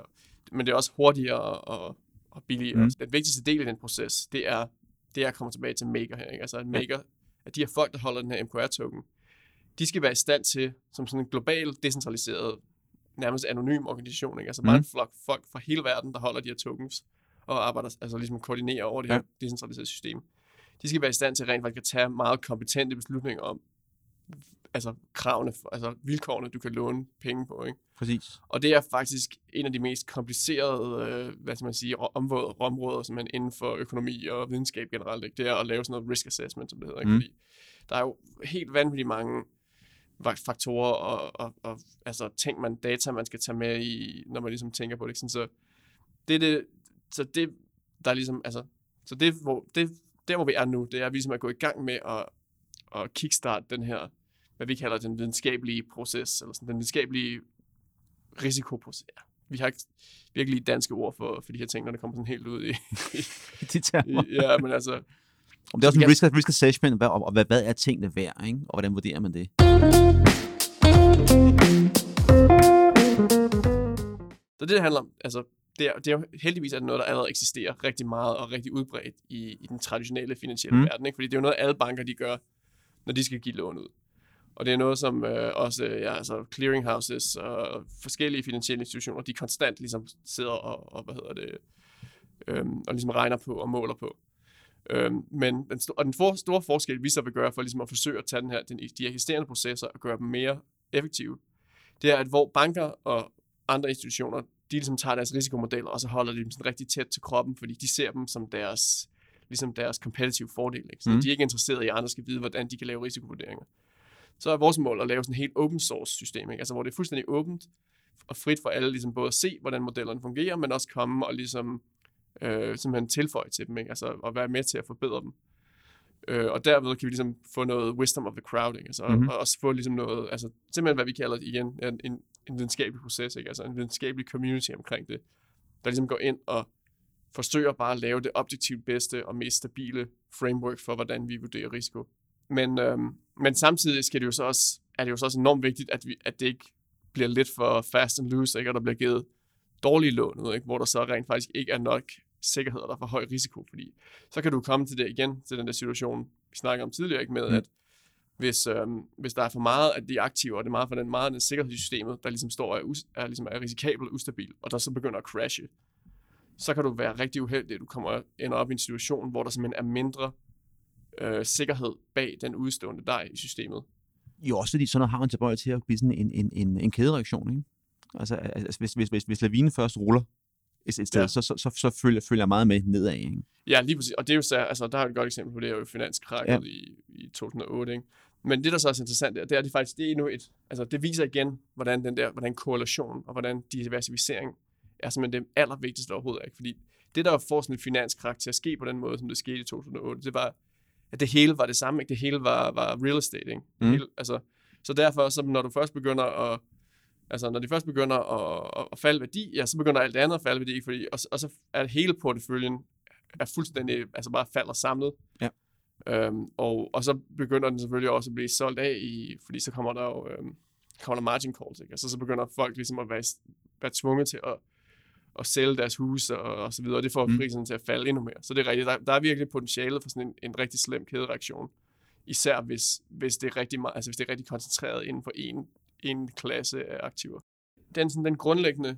men det er også hurtigere og, og billigere. Mm. Den vigtigste del i den proces, det er, det er at komme tilbage til Maker her. Ikke? Altså at Maker, at de her folk, der holder den her MQR-token, de skal være i stand til, som sådan en global, decentraliseret, nærmest anonym organisation, ikke? altså bare Mm. en flok folk fra hele verden, der holder de her tokens, og arbejder, altså ligesom koordinerer over det Ja. her decentraliserede system. De skal være i stand til rent faktisk at tage meget kompetente beslutninger om, altså kravene, altså vilkårene, du kan låne penge på, ikke? Præcis. Og det er faktisk en af de mest komplicerede, øh, hvad skal man sige, områder, områder som man inden for økonomi og videnskab generelt, ikke? det er at lave sådan noget risk assessment, som det hedder. Ikke? Mm. Fordi der er jo helt vanvittigt mange faktorer og, og, og altså ting, man, data, man skal tage med i, når man ligesom tænker på det. Ikke? Sådan, så det er det, så det, der er ligesom, altså, så det, hvor, det, der hvor vi er nu, det er, at vi ligesom er gået i gang med at, at kickstarte den her, hvad vi kalder den videnskabelige proces, eller sådan den videnskabelige risikoproces. Ja, vi har ikke virkelig danske ord for, for de her ting, når det kommer sådan helt ud i, De termer. i ja, men altså, Om det er også en risk, risk assessment, hvad, og, og hvad, hvad er tingene værd, ikke? og hvordan vurderer man det? Så det, det handler om, altså, det er, det er jo heldigvis er det noget, der allerede eksisterer rigtig meget og rigtig udbredt i, i den traditionelle finansielle mm. verden. Ikke? Fordi det er jo noget, alle banker de gør, når de skal give lån ud. Og det er noget, som øh, også øh, ja, altså clearinghouses og forskellige finansielle institutioner, de konstant ligesom sidder og, og hvad hedder det, øh, og ligesom regner på og måler på. Øh, men den, og den for, store forskel, vi så vil gøre for ligesom at forsøge at tage den her, den, de eksisterende processer og gøre dem mere effektive, det er, at hvor banker og andre institutioner, de ligesom tager deres risikomodeller, og så holder de dem sådan rigtig tæt til kroppen, fordi de ser dem som deres, ligesom deres competitive fordel. Ikke? Så Mm. de er ikke interesserede i, at andre skal vide, hvordan de kan lave risikovurderinger. Så er vores mål at lave sådan et helt open source system, ikke? Altså, hvor det er fuldstændig åbent og frit for alle ligesom både at se, hvordan modellerne fungerer, men også komme og ligesom øh, simpelthen tilføje til dem, ikke? Altså, og være med til at forbedre dem. Øh, og derved kan vi ligesom få noget wisdom of the crowd, ikke? Altså, Mhm. mm-hmm. og også få ligesom noget, altså simpelthen hvad vi kalder det igen, en, en, en videnskabelig proces, ikke? Altså en videnskabelig community omkring det, der ligesom går ind og forsøger bare at lave det objektivt bedste og mest stabile framework for, hvordan vi vurderer risiko. Men, øhm, men samtidig skal det jo så også, er det jo så også enormt vigtigt, at, vi, at det ikke bliver lidt for fast and loose, ikke? og der bliver givet dårlige lån ud, ikke? hvor der så rent faktisk ikke er nok sikkerhed, og der er for høj risiko, fordi så kan du komme til det igen, til den der situation, vi snakker om tidligere, ikke? med Mm. at hvis, øhm, hvis der er for meget af de aktiver, og det er meget for den meget af den sikkerhed i systemet, der ligesom står og er, er, ligesom er risikabel og ustabil, og der så begynder at crashe, så kan du være rigtig uheldig, at du kommer ender op i en situation, hvor der simpelthen er mindre øh, sikkerhed bag den udstående dej i systemet. Jo, også fordi sådan noget har man tilbøje til at blive sådan en, en, en, en kædereaktion, ikke? Altså, altså hvis, hvis, hvis, hvis lavinen først ruller et, et sted, ja. Så, så, så, så følger, følger jeg meget med nedad, ikke? Ja, lige præcis. Og det er jo så, altså, der er et godt eksempel på det, er jo finanskrakket Ja. i, i 2008. Ikke? Men det, der så er så interessant, det er, det er at det faktisk, det er endnu et, altså det viser igen, hvordan den der, hvordan korrelation og hvordan diversificering er simpelthen det allervigtigste overhovedet. Ikke? Fordi det, der for sådan en finanskrak til at ske på den måde, som det skete i 2008, det var, at det hele var det samme. Ikke? Det hele var, var real estate. Ikke? Det Mm. hele, altså, så derfor, så når du først begynder at Altså, når de først begynder at, at, at falde værdi, ja, så begynder alt det andet at falde værdi, fordi, og, og så er hele porteføljen er fuldstændig, altså bare falder samlet. Ja. Øhm, og, og så begynder den selvfølgelig også at blive solgt af, i, fordi så kommer der jo øhm, kommer der margin calls, ikke? Altså, så begynder folk ligesom at være, være tvunget til at, at sælge deres hus og, og så videre, og det får Mm. prisen til at falde endnu mere. Så det er rigtigt, der, der er virkelig potentiale for sådan en, en rigtig slem kædereaktion. Især hvis, hvis, det er rigtig meget, altså hvis det er rigtig koncentreret inden for en, en klasse af aktiver. Den, sådan, den grundlæggende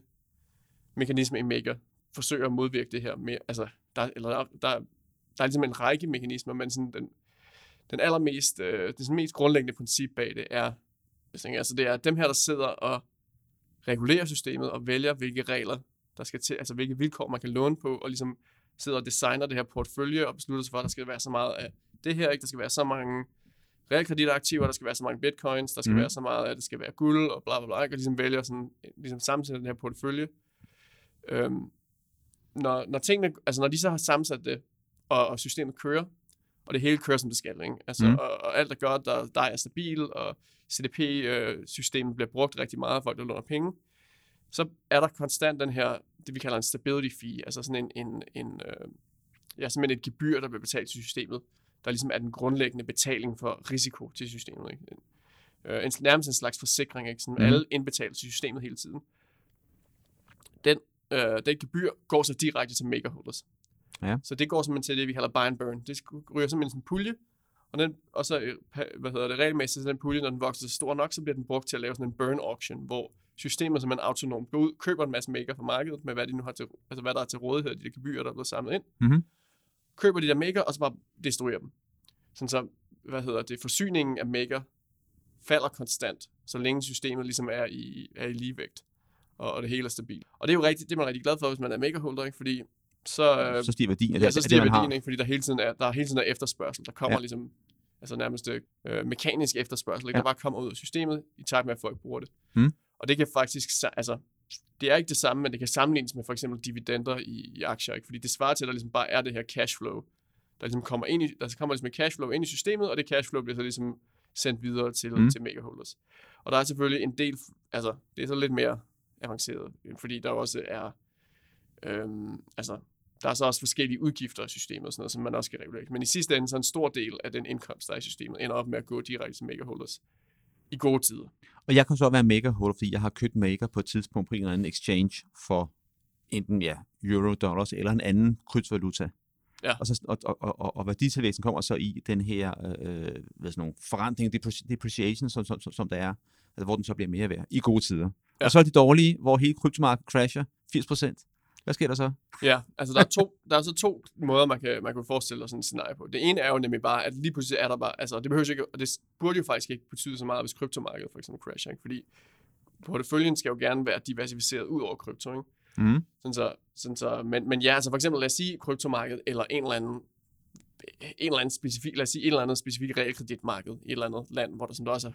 mekanisme i Maker forsøger at modvirke det her med, altså, der, eller der, der, der er ligesom en række mekanismer, men sådan den, den allermest, øh, det sådan mest grundlæggende princip bag det er, altså det er dem her, der sidder og regulerer systemet og vælger, hvilke regler der skal til, altså hvilke vilkår man kan låne på, og ligesom sidder og designer det her portfølje og beslutter sig for, at der skal være så meget af det her, ikke? Der skal være så mange realkreditaktiver, der skal være så mange bitcoins, der skal mm. være så meget af, det skal være guld og bla bla bla, ikke? og ligesom vælger sådan, ligesom sammensætter den her portefølje. Øhm, når, når tingene, altså når de så har sammensat det, og, og systemet kører, og det hele kører, som det skal, ikke? Altså, mm. og, og, alt er godt, der, der er stabil, og CDP-systemet bliver brugt rigtig meget af folk, der låner penge, så er der konstant den her, det vi kalder en stability fee, altså sådan en, en, en øh, ja, simpelthen et gebyr, der bliver betalt til systemet, der ligesom er den grundlæggende betaling for risiko til systemet. Ikke? En, øh, en, nærmest en slags forsikring, ikke? Sådan, mm. alle indbetaler til systemet hele tiden. Den, øh, den gebyr går så direkte til makerholders. Ja. Så det går simpelthen til det, vi kalder buy and burn. Det ryger simpelthen sådan en pulje, og, den, og så, øh, hvad hedder det, regelmæssigt, så den pulje, når den vokser så stor nok, så bliver den brugt til at lave sådan en burn auction, hvor systemet simpelthen autonomt går ud, køber en masse maker fra markedet, med hvad, de nu har til, altså hvad der er til rådighed af de der gebyrer, der er blevet samlet ind, Mhm. køber de der maker, og så bare destruerer dem. Sådan så, hvad hedder det, forsyningen af maker falder konstant, så længe systemet ligesom er i, er i ligevægt, og, og det hele er stabilt. Og det er jo rigtigt, det er man rigtig glad for, hvis man er makerholder, ikke? fordi så, Så stiger værdien ja, det, så det, stiger man har. værdien, ikke? fordi der hele tiden er, der er hele tiden er efterspørgsel. Der kommer ja. ligesom altså nærmest øh, mekanisk efterspørgsel, ikke? Ja. der bare kommer ud af systemet i takt med, at folk bruger det. Mm. Og det kan faktisk, altså, det er ikke det samme, men det kan sammenlignes med for eksempel dividender i, i aktier, ikke? fordi det svarer til, at der ligesom bare er det her cashflow, der ligesom kommer ind i, der kommer ligesom et cashflow ind i systemet, og det cashflow bliver så ligesom sendt videre til, Mm. til makerholders. Og der er selvfølgelig en del, altså det er så lidt mere avanceret, fordi der også er, øhm, altså, der er så også forskellige udgifter i systemet, og sådan noget, som man også skal regulere. Men i sidste ende, så en stor del af den indkomst, der er i systemet, ender op med at gå direkte til megaholders i gode tider. Og jeg kan så være megaholder, fordi jeg har købt maker på et tidspunkt på en eller anden exchange for enten ja, euro, dollars eller en anden kryptovaluta. Ja. Og, så, og, og, og, og værditilvæksten kommer så i den her øh, hvad sådan nogle forandring, depreciation, som, som, som der er, altså hvor den så bliver mere værd i gode tider. Ja. Og så er de dårlige, hvor hele kryptomarkedet crasher 80%. Hvad sker der så? Ja, altså der er, to, der er så to måder, man kan, man kan forestille sig sådan en scenarie på. Det ene er jo nemlig bare, at lige pludselig er der bare, altså det behøver ikke, og det burde jo faktisk ikke betyde så meget, hvis kryptomarkedet for eksempel crasher, ikke? fordi porteføljen skal jo gerne være diversificeret ud over krypto, ikke? Mm. Sådan så, sådan så, men, men ja, altså for eksempel lad os sige kryptomarkedet, eller en eller anden en eller anden specifik, lad os sige, et eller andet specifik realkreditmarked i et eller andet land, hvor der sådan der også er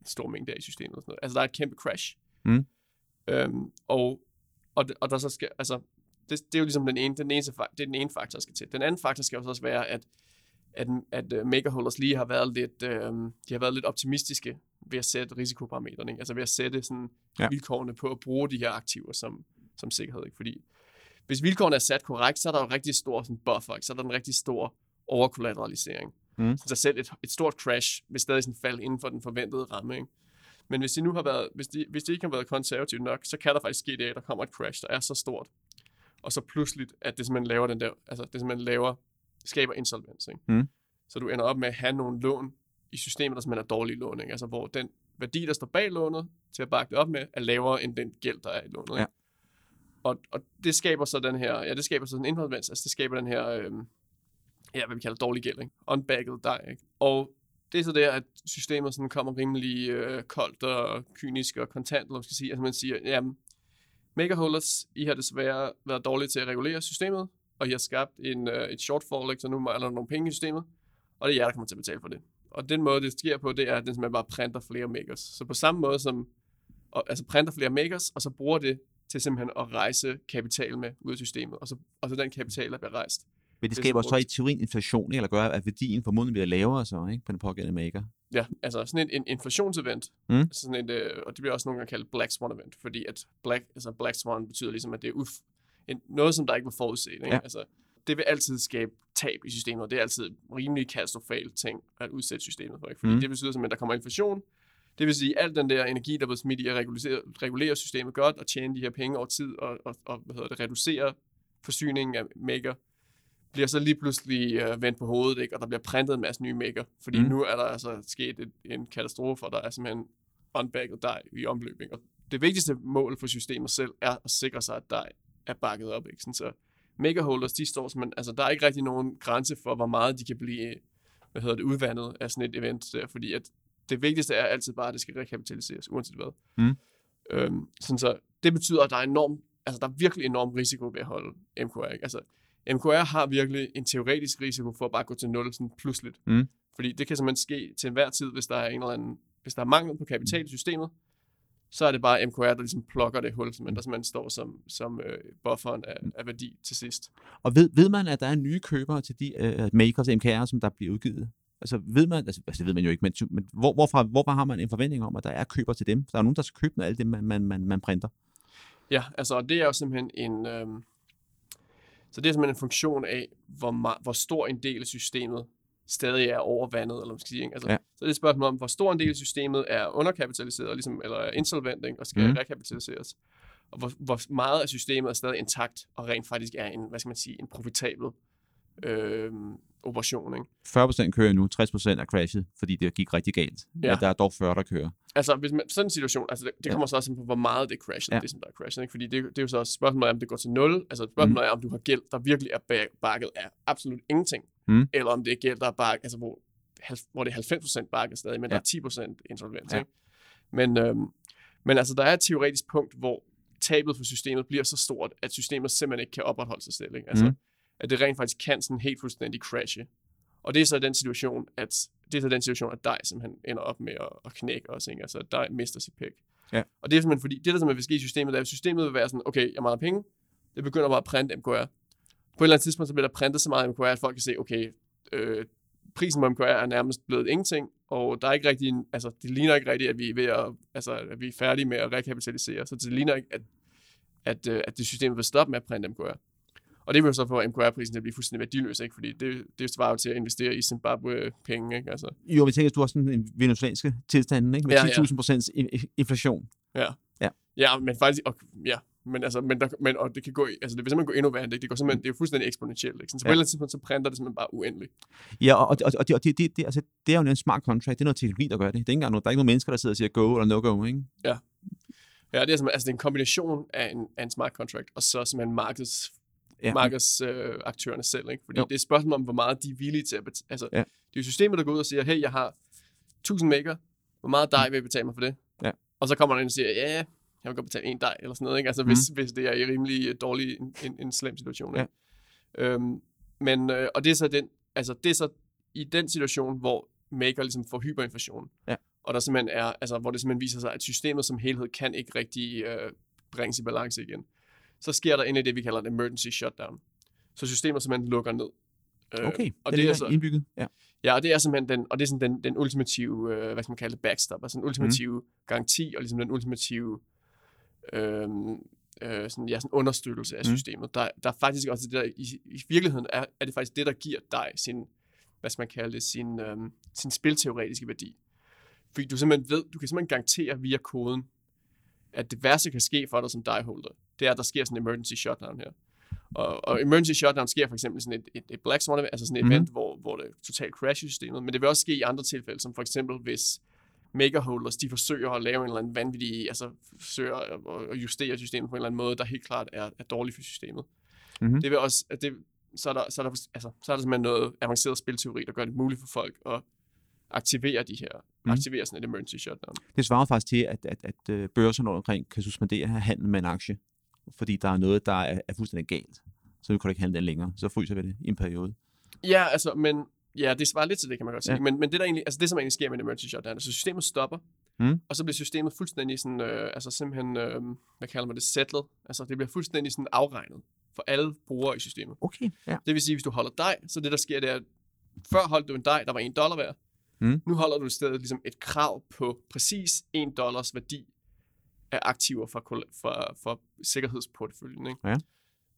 en stor mængde af i systemet. Og sådan noget. Altså der er et kæmpe crash. Mm. Øhm, og, og, og der så skal, altså, det, det er jo ligesom den ene, den eneste, det er den ene faktor, der skal til. Den anden faktor skal jo så også være, at, at, at uh, makerholders lige har været lidt, uh, de har været lidt optimistiske ved at sætte risikoparametrene, ikke? altså ved at sætte sådan Ja. vilkårene på at bruge de her aktiver som, som sikkerhed. Ikke? Fordi hvis vilkårene er sat korrekt, så er der en rigtig stor sådan, buffer, ikke? så er der en rigtig stor overkollateralisering. Mm. Så selv et, et stort crash vil stadig sådan falde inden for den forventede ramme. Ikke? Men hvis de nu har været, hvis de, hvis de ikke har været konservative nok, så kan der faktisk ske det, at der kommer et crash, der er så stort, og så pludseligt, at det simpelthen laver den der, altså det simpelthen laver, skaber insolvens. Ikke? Mm. Så du ender op med at have nogle lån i systemet, der simpelthen er dårlige lån, ikke? altså hvor den værdi, der står bag lånet, til at bakke det op med, er lavere end den gæld, der er i lånet. Ikke? Ja. Og, og det skaber så den her, ja, det skaber så en insolvens, altså det skaber den her, øhm, ja, hvad vi kalder dårlig gæld, ikke? Unbagged die, ikke? Og det er så der, at systemet sådan kommer rimelig øh, koldt og kynisk og kontant, eller man skal sige. Altså man siger, jamen, megaholders, I har desværre været dårlige til at regulere systemet, og I har skabt en, øh, et shortfall, ikke? så nu mangler der nogle penge i systemet, og det er jer, der kommer til at betale for det. Og den måde, det sker på, det er, at den simpelthen bare printer flere makers. Så på samme måde som, og, altså printer flere makers, og så bruger det til simpelthen at rejse kapital med ud af systemet, og så, og så den kapital, der bliver rejst, men det er skaber så i teorien inflation, eller gør, at værdien formodentlig bliver lavere så, ikke, på den pågældende maker. Ja, altså sådan en, en inflationsevent, Mm. altså sådan et, øh, og det bliver også nogle gange kaldt Black Swan event, fordi at Black, altså Black Swan betyder ligesom, at det er uf, en, noget, som der ikke var forudset. Ikke? Ja. Altså, det vil altid skabe tab i systemet, og det er altid rimelig katastrofalt ting at udsætte systemet for. Ikke? Fordi mm. det betyder simpelthen, at der kommer inflation, det vil sige, at al den der energi, der bliver smidt i at regulere, regulere systemet godt, og tjene de her penge over tid, og, og, og hvad hedder det, reducere forsyningen af maker, bliver så lige pludselig øh, vendt på hovedet, ikke? og der bliver printet en masse nye maker, fordi Mm. nu er der altså sket et, en katastrofe, og der er simpelthen unbagged dig i omløb. Ikke? Og det vigtigste mål for systemet selv er at sikre sig, at dig er bakket op. Ikke? Sådan, så makerholders, de står som, altså der er ikke rigtig nogen grænse for, hvor meget de kan blive hvad hedder det, udvandet af sådan et event der, fordi at det vigtigste er altid bare, at det skal rekapitaliseres, uanset hvad. Mm. Øhm, sådan så det betyder, at der er enorm, altså der er virkelig enorm risiko ved at holde MKR. Ikke? Altså, MKR har virkelig en teoretisk risiko for at bare gå til nul sådan pludseligt. Mm. Fordi det kan simpelthen ske til enhver tid, hvis der er en eller anden, hvis der er mangel på kapital i systemet, så er det bare MKR, der ligesom plukker det hul, men der simpelthen står som, som øh, bufferen af, af værdi til sidst. Og ved, ved man, at der er nye købere til de uh, makers, MKR, som der bliver udgivet? Altså ved man, altså, altså det ved man jo ikke, men, men hvor, hvorfra, hvorfra har man en forventning om, at der er køber til dem? Der er nogen, der skal købe af alt det, man, man, man, man printer. Ja, altså og det er jo simpelthen en... Øhm, så det er simpelthen en funktion af, hvor, hvor stor en del af systemet stadig er overvandet, eller hvad man skal sige. Ikke? Altså, Ja. Så det er et spørgsmål om, hvor stor en del af systemet er underkapitaliseret, ligesom, eller er insolvent, ikke? og skal mm. rekapitaliseres. Og hvor, hvor meget af systemet er stadig intakt, og rent faktisk er en, hvad skal man sige, en profitabel øhm, operation. Ikke? 40% kører nu, 60% er crashet, fordi det gik rigtig galt. Ja. Ja. Der er dog 40, der kører. Altså, hvis man, sådan en situation, altså det, det Ja. kommer så også på, hvor meget det crasher, Ja. ja. det som der er crashet, ikke? Fordi det, det er jo så også spørgsmålet om det går til 0, altså spørgsmålet er, om du har gæld, der virkelig er bag- bakket af absolut ingenting, Mm. eller om det er gæld, der er bakket, altså hvor, hvor det er 90% bakket stadig, men Ja. der er 10% insolvens, ja. ikke? Men, øhm, men altså, der er et teoretisk punkt, hvor tabet for systemet bliver så stort, at systemet simpelthen ikke kan opretholde sig selv, ikke? Altså, Mm. At det rent faktisk kan sådan helt fuldstændig crashe. Og det er så den situation, at det er så den situation, at dig simpelthen ender op med at, at knække os, ikke? Altså, at dig mister sit pick. Ja. Og det er simpelthen fordi, det der simpelthen vil ske i systemet, er, at systemet vil være sådan, okay, jeg mangler penge, det begynder bare at printe MKR. På et eller andet tidspunkt, så bliver der printet så meget MKR, at folk kan se, okay, øh, prisen på MKR er nærmest blevet ingenting, og der er ikke rigtig en, altså, det ligner ikke rigtigt, at vi er, ved at, altså, at vi er færdige med at rekapitalisere, så det ligner ikke, at, at, øh, at det system vil stoppe med at printe MKR. Og det vil jo så få MKR-prisen til at blive fuldstændig værdiløs, ikke? fordi det, det svarer jo til at investere i Zimbabwe-penge. Ikke? Altså, Jo, vi tænker, at du har sådan en venezuelanske tilstand, ikke? Med Ja, ja. 10.000 procents inflation. ja, men faktisk, og, ja, men, altså, men, der, men og det kan gå, altså det vil simpelthen gå endnu værre, det. Det, går simpelthen, det er jo fuldstændig eksponentielt. Ikke? Så, på Ja. et eller andet tidspunkt, så printer det simpelthen bare uendeligt. Ja, og, og, og, det, og det, det, det, altså, det er jo en smart contract. Det er noget teknologi, der gør det. Det er ikke engang noget, der er ikke nogen mennesker, der sidder og siger go eller no go, ikke? Ja, det er, simpelthen, altså, det er en kombination af en, af en smart contract, og så simpelthen markeds, Ja. ja. markedsaktørerne øh, selv. Ikke? Fordi Jo. det er et spørgsmål om, hvor meget de er villige til at betale. Altså, Ja. Det er jo systemet, der går ud og siger, hey, jeg har 1000 megaer. Hvor meget dej vil betale mig for det? Ja. Og så kommer der en og siger, ja, jeg vil godt betale en dej, eller sådan noget. Ikke? Altså, Mhm. hvis, hvis det er i rimelig øh, dårlig, en, en, en slem situation. Ja. Ikke? Øhm, men, øh, og det er så den, altså, det er så i den situation, hvor maker ligesom får hyperinflation. Ja. Og der simpelthen er, altså, hvor det simpelthen viser sig, at systemet som helhed kan ikke rigtig øh, bringes i balance igen. Så sker der endelig det, vi kalder en emergency shutdown. Så systemet simpelthen lukker ned. Øh, Okay, og det, det er er så, indbygget. Ja. Ja, og det er simpelthen den, og det er sådan den, den ultimative, øh, hvad skal man kalde det, backstop, altså den ultimative mm. garanti, og ligesom den ultimative øh, øh, sådan, ja, sådan understøttelse af Mm. systemet. Der, der er faktisk også det der, i, i virkeligheden er, er det faktisk det, der giver dig sin, hvad skal man kalde det, sin, øh, sin spilteoretiske værdi. Fordi du simpelthen ved, du kan simpelthen garantere via koden, at det værste kan ske for dig som dieholder, det er, at der sker sådan en emergency shutdown her. Og, og emergency shutdown sker for eksempel sådan et, et, et black swan, event, altså sådan et Mhm. event, hvor, hvor det totalt crasher systemet, men det vil også ske i andre tilfælde, som for eksempel hvis makerholders, de forsøger at lave en eller anden vanvittig, altså forsøger at, justere systemet på en eller anden måde, der helt klart er, er dårlig for systemet. Mhm. Det vil også, at det, så, er der, så, er der, altså, så er der simpelthen noget avanceret spilteori, der gør det muligt for folk at aktivere de her, mm. aktivere sådan et emergency shutdown. Det svarer faktisk til, at, at, at øh, børser rundt omkring kan suspendere handel med en aktie, fordi der er noget, der er, er fuldstændig galt. Så kan du ikke handle den længere. Så fryser vi det i en periode. Ja, altså, men ja, det svarer lidt til det, kan man godt sige. Ja. Men, men det, der egentlig, altså det, som egentlig sker med en emergency shutdown, altså systemet stopper, Mm. og så bliver systemet fuldstændig sådan, øh, altså simpelthen, øh, hvad kalder man det, settled. Altså det bliver fuldstændig sådan afregnet for alle brugere i systemet. Okay, ja. Det vil sige, hvis du holder dig, så det der sker, det er, at før holdt du en dej, der var en dollar værd. Mm. Nu holder du i stedet ligesom et krav på præcis en dollars værdi af aktiver fra, kol- fra, fra sikkerhedsporteføljen. Ikke? Ja.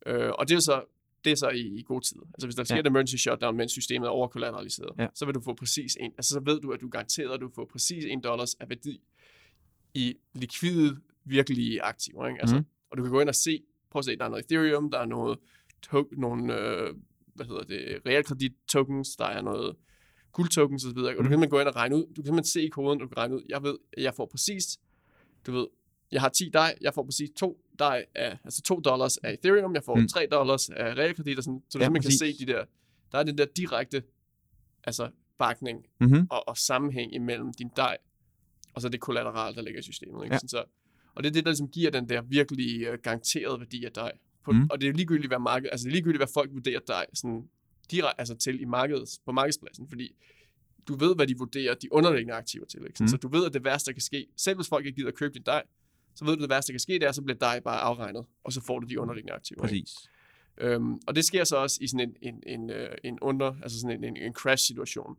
Øh, og det er så, det er så i, i god tid. Altså hvis der sker Ja. et emergency shutdown, mens systemet er overkollateraliseret, Ja. så vil du få præcis en, altså så ved du, at du er garanteret, at du får præcis en dollars af værdi i likvide, virkelige aktiver. Ikke? Altså, mm. Og du kan gå ind og se, prøv at se, der er noget Ethereum, der er noget, to- nogle, øh, hvad hedder det, realkredit tokens, der er noget guldtokens osv., og du kan Mhm. simpelthen gå ind og regne ud, du kan simpelthen se i koden, du kan regne ud, jeg ved, at jeg får præcis, du ved, jeg har 10 dej, jeg får præcis 2 dej af, altså 2 dollars af Ethereum, jeg får Mm. 3 dollars af realkredit, og sådan, så du Ja, simpelthen præcis. kan se de der, der er den der direkte, altså bakning Mm-hmm. og, og sammenhæng imellem din dej, og så det kollateral, der ligger i systemet. Ikke? Ja. Sådan Så, og det er det, der ligesom giver den der virkelig uh, garanterede værdi af dej. På, Mm. Og det er ligegyldigt, hvad marked, altså det er ligegyldigt, hvad folk vurderer dig sådan direkte, altså til i markedet, på markedspladsen, fordi du ved, hvad de vurderer de underliggende aktiver til. Ikke? Sådan, Mm. Så du ved, at det værste, der kan ske, selv hvis folk ikke gider at købe din dej, så ved du, det værste, der kan ske, det er, så bliver dig bare afregnet, og så får du de underliggende aktiver. Ikke? Præcis. Øhm, og det sker så også i sådan en, en, en, øh, en under, altså sådan en, en, en crash-situation.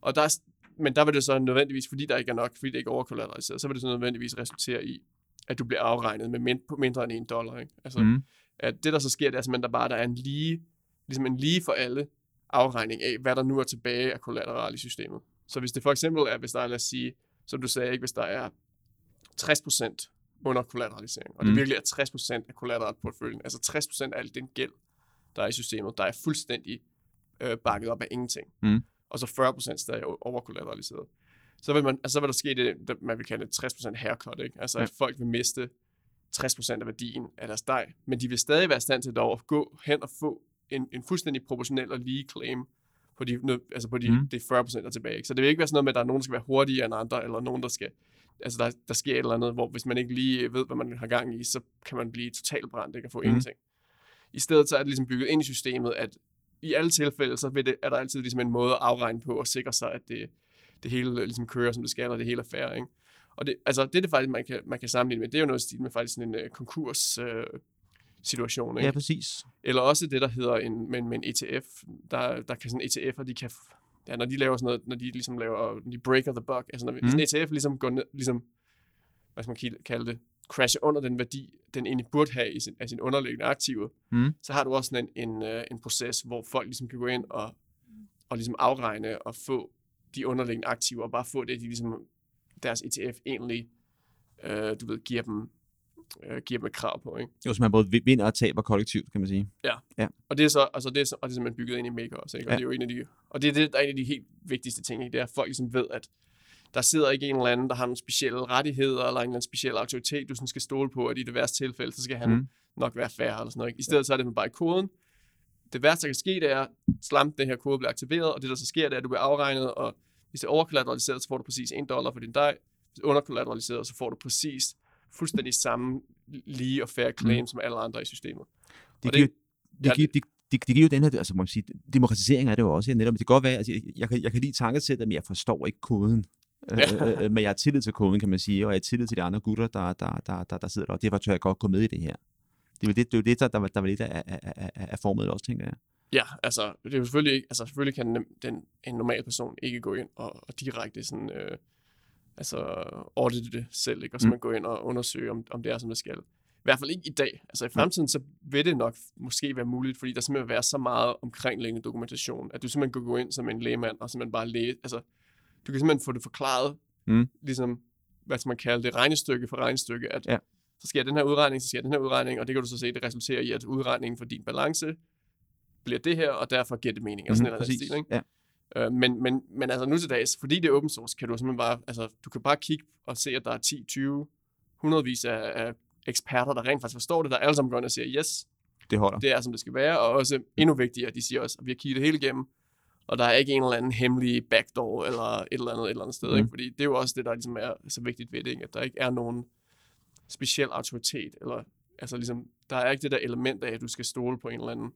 Og der er, men der vil det så nødvendigvis, fordi der ikke er nok, fordi det ikke er overkollateraliseret, så vil det så nødvendigvis resultere i, at du bliver afregnet med mind, på mindre end en dollar. Ikke? Altså, mm. Mm. at det der så sker, det er simpelthen, der bare der er en lige, ligesom en lige for alle afregning af, hvad der nu er tilbage af kollateral i systemet. Så hvis det for eksempel er, hvis der er, lad os sige, som du sagde, ikke, hvis der er 60% under kollateralisering, og det Mm. virkelig er 60% af kollateralportføljen, altså 60% af al den gæld, der er i systemet, der er fuldstændig øh, bakket op af ingenting. Mm. Og så 40% stadig er overkollateraliseret. Så vil, man, altså, så vil der ske det, der man vil kalde et 60% haircut, ikke? Altså Ja. at folk vil miste 60% af værdien af deres dej, men de vil stadig være i stand til dog at gå hen og få en, en fuldstændig proportionel og lige claim på de, altså på de, Mm. det 40% der er tilbage. Ikke? Så det vil ikke være sådan noget med, at der er nogen, der skal være hurtigere end andre, eller nogen, der skal altså der, der sker et eller andet, hvor hvis man ikke lige ved, hvad man har gang i, så kan man blive totalt brændt ikke? og få mm. ingenting. I stedet så er det ligesom bygget ind i systemet, at i alle tilfælde, så vil det, er der altid ligesom en måde at afregne på og sikre sig, at det, det hele ligesom kører, som det skal, og det hele er fair. Ikke? Og det, altså, det er det faktisk, man kan, man kan sammenligne med. Det er jo noget stil med faktisk sådan en uh, konkurs uh, situation. Ikke? Ja, præcis. Eller også det, der hedder en, med, med en ETF. Der, der kan sådan ETF'er, de kan, ja, når de laver sådan noget, når de ligesom laver, når de breaker the buck, altså når Mm. en ETF ligesom går ned, ligesom, hvad skal man kalde det, crasher under den værdi, den egentlig burde have i sin, af sin underliggende aktiver, Mm. så har du også sådan en, en, øh, en proces, hvor folk ligesom kan gå ind og, og ligesom afregne og få de underliggende aktiver, og bare få det, de ligesom, deres ETF egentlig, øh, du ved, giver dem, øh, giver dem et krav på, ikke? Jo, så man både vi- vinder og taber kollektivt, kan man sige. Og det er så, altså det er, så, og det er simpelthen bygget ind i Maker også, ikke? Og Ja. det er jo en af de, og det er det, der er en af de helt vigtigste ting, ikke? Det er, at folk ligesom ved, at der sidder ikke en eller anden, der har nogle specielle rettigheder, eller en eller anden speciel autoritet, du sådan skal stole på, at i det værste tilfælde, så skal han Mm. nok være fair, eller sådan noget, ikke? I stedet så er det bare i koden. Det værste, der kan ske, det er, slam, den her kode bliver aktiveret, og det, der så sker, det er, at du bliver afregnet, og hvis det er overkollateraliseret, så får du præcis 1 dollar for din dej. Hvis er underkollateraliseret, så får du præcis fuldstændig samme lige og fair claim, mm. som alle andre i systemet. Det giver, det- det, det, giver, det, det, det giver jo den her, altså man sige, demokratisering er det jo også, ja, netop, det kan godt være, altså, jeg, jeg, kan, jeg kan lide tankesættet, men jeg forstår ikke koden. Ja. Ja. Øh, men jeg har tillid til koden, kan man sige, og jeg har tillid til de andre gutter, der, der, der, der, der sidder der, og derfor tør jeg godt gå med i det her. Det er jo det, det, er det der, der, var- der var lidt af, af, af, af formet også, tænker jeg. Ja, altså, det er jo selvfølgelig ikke, altså selvfølgelig kan den, den, en normal person ikke gå ind og, og direkte sådan, øh, altså, audite det selv, ikke? og så Mm. man gå ind og undersøge, om, om det er, som det skal. I hvert fald ikke i dag. Altså i fremtiden, så vil det nok måske være muligt, fordi der simpelthen vil være så meget omkringliggende dokumentation, at du simpelthen kan gå ind som en lægemand og simpelthen bare læse, altså, du kan simpelthen få det forklaret, Mm. ligesom, hvad skal man kalde det, regnestykke for regnestykke, at Ja. så sker den her udregning, så sker den her udregning, og det kan du så se, det resulterer i, at udregningen for din balance bliver det her, og derfor giver det mening. Altså Mhm, sådan en stil, ikke? Ja. Øh, men, men, men altså nu til dags, fordi det er open source, kan du simpelthen bare, altså du kan bare kigge og se, at der er 10, 20, hundredvis af, af eksperter, der rent faktisk forstår det, der alle sammen går ind og siger, yes, Det holder. det er som det skal være, og også endnu vigtigere, de siger også, at vi har kigget det hele igennem, og der er ikke en eller anden hemmelig backdoor eller et eller andet et eller andet sted, Mm. ikke? fordi det er jo også det, der ligesom er så vigtigt ved det, ikke? at der ikke er nogen speciel autoritet, eller altså ligesom, der er ikke det der element af, at du skal stole på en eller anden,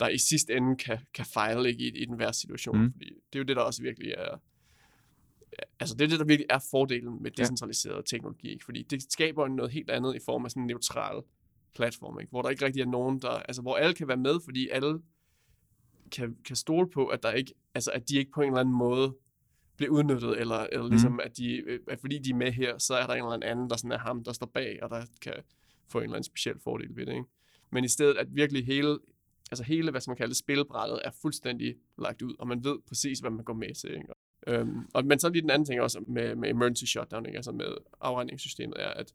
der i sidste ende kan, kan fejle ikke, i, i den værste situation, Mm. fordi det er jo det, der også virkelig er, altså det er det, der virkelig er fordelen med Ja. decentraliseret teknologi, ikke? fordi det skaber noget helt andet i form af sådan en neutral platform, ikke? hvor der ikke rigtig er nogen, der, altså hvor alle kan være med, fordi alle kan, kan stole på, at der ikke, altså at de ikke på en eller anden måde bliver udnyttet, eller, eller ligesom, mm. at, de, øh, at fordi de er med her, så er der en eller anden, der sådan er ham, der står bag, og der kan få en eller anden speciel fordel ved det. Ikke? Men i stedet, at virkelig hele, altså hele, hvad skal man kalde det, spilbrættet er fuldstændig lagt ud, og man ved præcis, hvad man går med til. Ikke? Øhm, og, men så lige den anden ting også med, med emergency shutdown, ikke? altså med afregningssystemet, er, at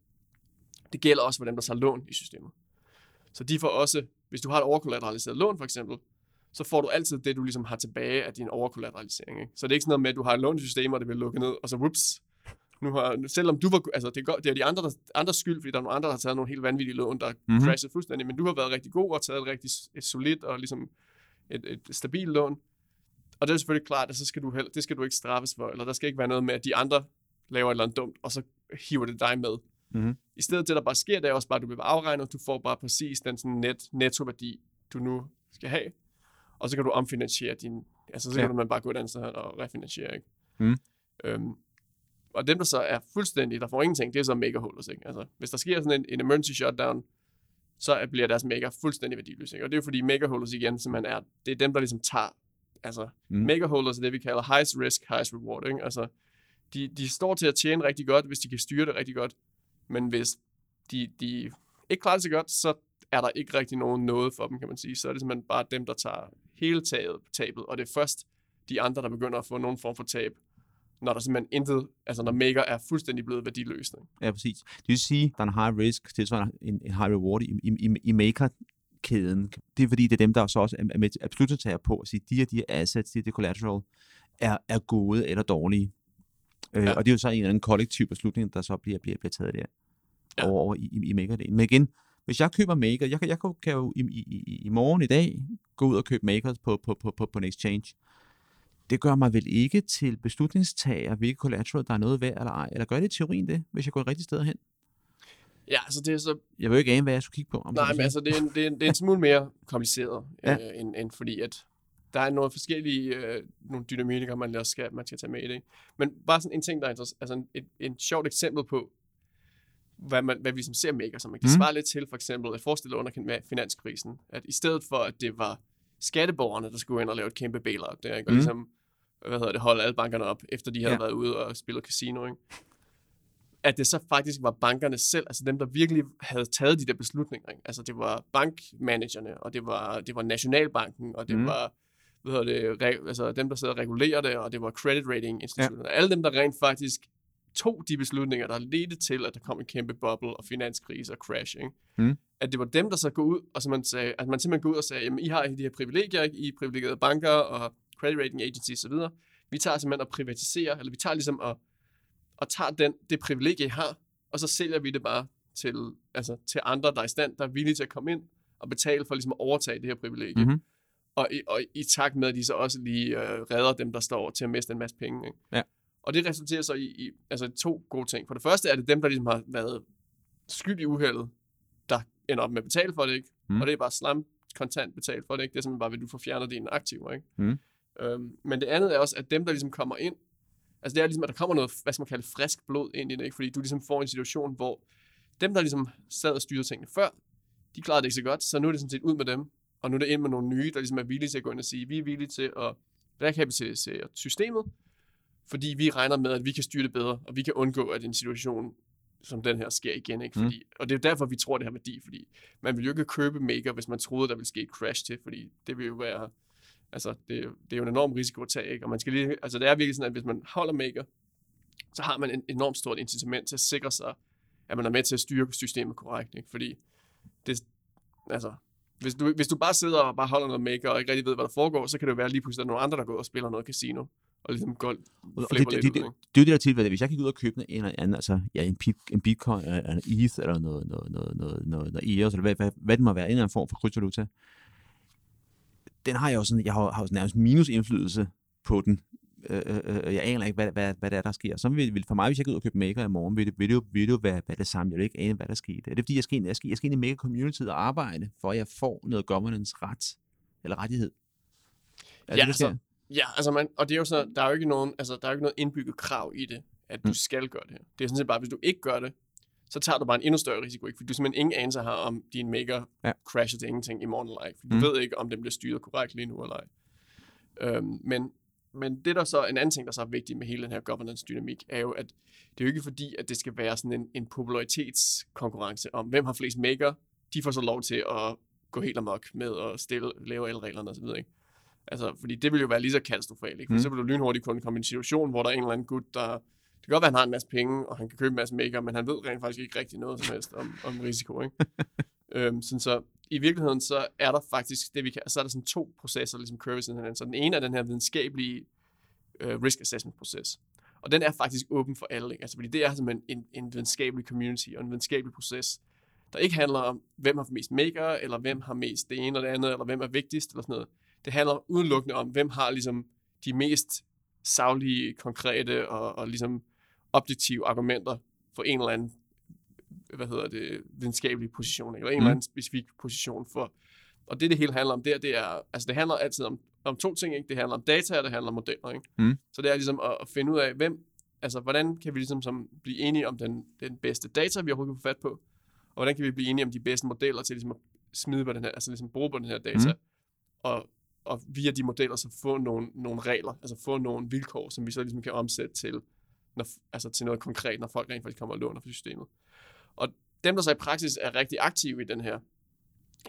det gælder også for dem, der tager lån i systemet. Så de får også, hvis du har et overkollateraliseret lån for eksempel, så får du altid det, du ligesom har tilbage af din overkollateralisering. Ikke? Så det er ikke sådan noget med, at du har et lån i systemet, og det bliver lukket ned, og så whoops, nu har, selvom du var, altså det er, godt, det er de andre, der, andres skyld, fordi der er nogle andre, der har taget nogle helt vanvittige lån, der Mhm. mm-hmm. crashet fuldstændig, men du har været rigtig god og taget et rigtig et solidt og ligesom et, et stabilt lån. Og det er selvfølgelig klart, at så skal du heller, det skal du ikke straffes for, eller der skal ikke være noget med, at de andre laver et eller andet dumt, og så hiver det dig med. Mhm. I stedet det, der bare sker, det er også bare, at du bliver afregnet, du får bare præcis den sådan net, nettoværdi, du nu skal have, og så kan du omfinansiere din, altså så Ja. kan du man bare gå et andet sted og refinansiere, ikke? Mhm. Øhm, og dem, der så er fuldstændig, der får ingenting, det er så mega holders, ikke? Altså, hvis der sker sådan en, en emergency shutdown, så er- bliver deres mega fuldstændig værdiløs, ikke? Og det er jo fordi mega holders igen, som man er, det er dem, der ligesom tager, altså, Mm. mega holders er det, vi kalder highest risk, highest reward, ikke? Altså, de, de står til at tjene rigtig godt, hvis de kan styre det rigtig godt, men hvis de, de ikke klarer det så godt, så er der ikke rigtig nogen noget for dem, kan man sige. Så er det simpelthen bare dem, der tager hele taget, tabet, og det er først de andre, der begynder at få nogen form for tab, når der simpelthen intet, altså når maker er fuldstændig blevet værdiløs. ikke? Ja, præcis. Det vil sige, at der er en high risk, det er en, en high reward i, i, i, i maker-kæden. Det er fordi, det er dem, der så også er med at beslutningstager på at sige, de her, de her assets, de her de collateral, er, er gode eller dårlige. Øh, Ja. Og det er jo så en eller anden kollektiv beslutning, der så bliver, bliver, bliver taget der Ja. over, over i, i, i maker-delen. Men igen, hvis jeg køber maker, jeg kan, jeg kan, jo i, i, i, i morgen i dag gå ud og købe makers på, på, på, på, på en exchange. Det gør mig vel ikke til beslutningstager, hvilke collateral der er noget værd eller ej. Eller gør det i teorien det, hvis jeg går et rigtigt sted hen? Ja, altså det er så Jeg vil jo ikke ane, hvad jeg skulle kigge på. Om Nej, men altså, det er en, det er en, det er en smule mere kompliceret, Ja. øh, end, end fordi, at der er nogle forskellige øh, nogle dynamikker, man, også skal, man skal tage med i det. ikke? Men bare sådan en ting, der er interessant, altså en, et, et sjovt eksempel på, hvad, man, hvad vi som ser maker som. ikke? Det svarer lidt til, for eksempel, at forestille under fin- finanskrisen, at i stedet for, at det var skatteborgerne, der skulle ind og lave et kæmpe bailout, der, ikke? og Mhm. ligesom hvad hedder det, holde alle bankerne op, efter de havde Ja. været ude og spillet casino, ikke? At det så faktisk var bankerne selv, altså dem, der virkelig havde taget de der beslutninger. Ikke? Altså det var bankmanagerne, og det var, det var Nationalbanken, og det mm. var hvad hedder det, re, altså dem, der sidder og regulerer det, og det var credit rating institutioner. Ja. Alle dem, der rent faktisk tog de beslutninger, der ledte til, at der kom en kæmpe bubble og finanskrise og crash. Ikke? Mm. At det var dem, der så gå ud, og så man sagde, at man simpelthen går ud og sagde, jamen I har de her privilegier, ikke? I er privilegerede banker og credit rating agencies osv. Vi tager simpelthen og privatiserer, eller vi tager ligesom og, og tager den, det privilegie, I har, og så sælger vi det bare til, altså, til andre, der er i stand, der er villige til at komme ind og betale for ligesom at overtage det her privilegie. Mhm. Og, i, og i takt med, at de så også lige øh, redder dem, der står til at miste en masse penge. Ikke? Ja. Og det resulterer så i, i altså, to gode ting. For det første er det dem, der ligesom har været skyld i uheldet, der ender op med at betale for det, ikke? Mm. Og det er bare slam kontant betalt for det, ikke? Det er simpelthen bare, at du får fjernet dine aktiver, ikke? Mm. Øhm, men det andet er også, at dem, der ligesom kommer ind, altså det er ligesom, at der kommer noget, hvad skal man kalde, frisk blod ind i det, ikke? Fordi du ligesom får en situation, hvor dem, der ligesom sad og styrede tingene før, de klarede det ikke så godt, så nu er det sådan set ud med dem, og nu er det ind med nogle nye, der ligesom er villige til at gå ind og sige, vi er villige til at rekapitalisere systemet, fordi vi regner med, at vi kan styre det bedre, og vi kan undgå, at en situation som den her sker igen. Ikke? Mm. Fordi, mm. Og det er derfor, vi tror, det har værdi, fordi man vil jo ikke købe Maker, hvis man troede, der ville ske et crash til, fordi det vil jo være, altså det, er jo- det er jo en enorm risiko at tage, ikke? og man skal lige, altså det er virkelig sådan, at hvis man holder Maker, så har man en enormt stort incitament til at sikre sig, at man er med til at styre systemet korrekt, ikke? fordi det, altså, hvis du, hvis du bare sidder og bare holder noget Maker, og ikke rigtig ved, hvad der foregår, så kan det jo være lige pludselig, at der er nogle andre, der går og spiller noget casino, og ligesom går, Og det, det, det, det, det er jo det der tilfælde, hvis jeg gik ud og købte en eller anden, altså ja, en, en bitcoin, eller en ETH, eller noget, noget, noget, noget, noget, noget EOS, eller hvad, hvad, hvad det må være, en eller anden form for kryptovaluta, den har jeg jo sådan, jeg har, har jo nærmest minus indflydelse på den. Øh, øh, øh, jeg aner ikke, hvad, hvad, hvad det er, der sker. Så vil, vil for mig, hvis jeg går ud og køber maker i morgen, vil det, vil det, jo, vil det jo være, være det samme. Jeg vil ikke ane, hvad der sker. Det er fordi, jeg skal, ind, jeg skal, jeg skal ind i maker community og arbejde, for at jeg får noget governance ret, eller rettighed. Er Ja, det, altså, Ja, altså man, og det er jo så, der er jo ikke nogen, altså der er jo ikke noget indbygget krav i det, at du Mm. skal gøre det her. Det er sådan set bare, hvis du ikke gør det, så tager du bare en endnu større risiko, ikke? Fordi du simpelthen ingen anelse har, om din maker Ja. crasher til ingenting i morgen eller ej. For du Mm. ved ikke, om den bliver styret korrekt lige nu eller ej. Øhm, men, men det der så, en anden ting, der så er vigtig med hele den her governance-dynamik, er jo, at det er jo ikke fordi, at det skal være sådan en, en popularitetskonkurrence om, hvem har flest maker, de får så lov til at gå helt amok med at stille, lave alle reglerne osv., ikke? Altså, fordi det vil jo være lige så katastrofalt, ikke? For Mm. så vil du lynhurtigt kunne komme i en situation, hvor der er en eller anden gut, der... Det kan godt være, at han har en masse penge, og han kan købe en masse maker, men han ved rent faktisk ikke rigtig noget som helst om, om risiko, ikke? øhm, sådan så i virkeligheden, så er der faktisk det, vi kan... Så er der sådan to processer, ligesom curves hinanden. Så den ene er den her videnskabelige øh, risk assessment proces. Og den er faktisk åben for alle, ikke? Altså, fordi det er simpelthen en, en videnskabelig community og en videnskabelig proces, der ikke handler om, hvem har mest maker, eller hvem har mest det ene eller det andet, eller hvem er vigtigst, eller sådan noget. Det handler udelukkende om, hvem har ligesom de mest savlige, konkrete og, og ligesom objektive argumenter for en eller anden hvad hedder det, videnskabelig position, eller en Mm. eller anden specifik position for. Og det, det hele handler om der, det er, altså det handler altid om, om to ting, ikke? Det handler om data, og det handler om modeller, ikke? Mm. Så det er ligesom at, at finde ud af, hvem, altså hvordan kan vi ligesom som blive enige om den, den bedste data, vi overhovedet kan få fat på, og hvordan kan vi blive enige om de bedste modeller til ligesom at smide på den her, altså ligesom bruge på den her data, Mm. og, og via de modeller så få nogle, nogle regler, altså få nogle vilkår, som vi så ligesom kan omsætte til, når, altså til noget konkret, når folk rent faktisk kommer og låner for systemet. Og dem, der så i praksis er rigtig aktive i den her,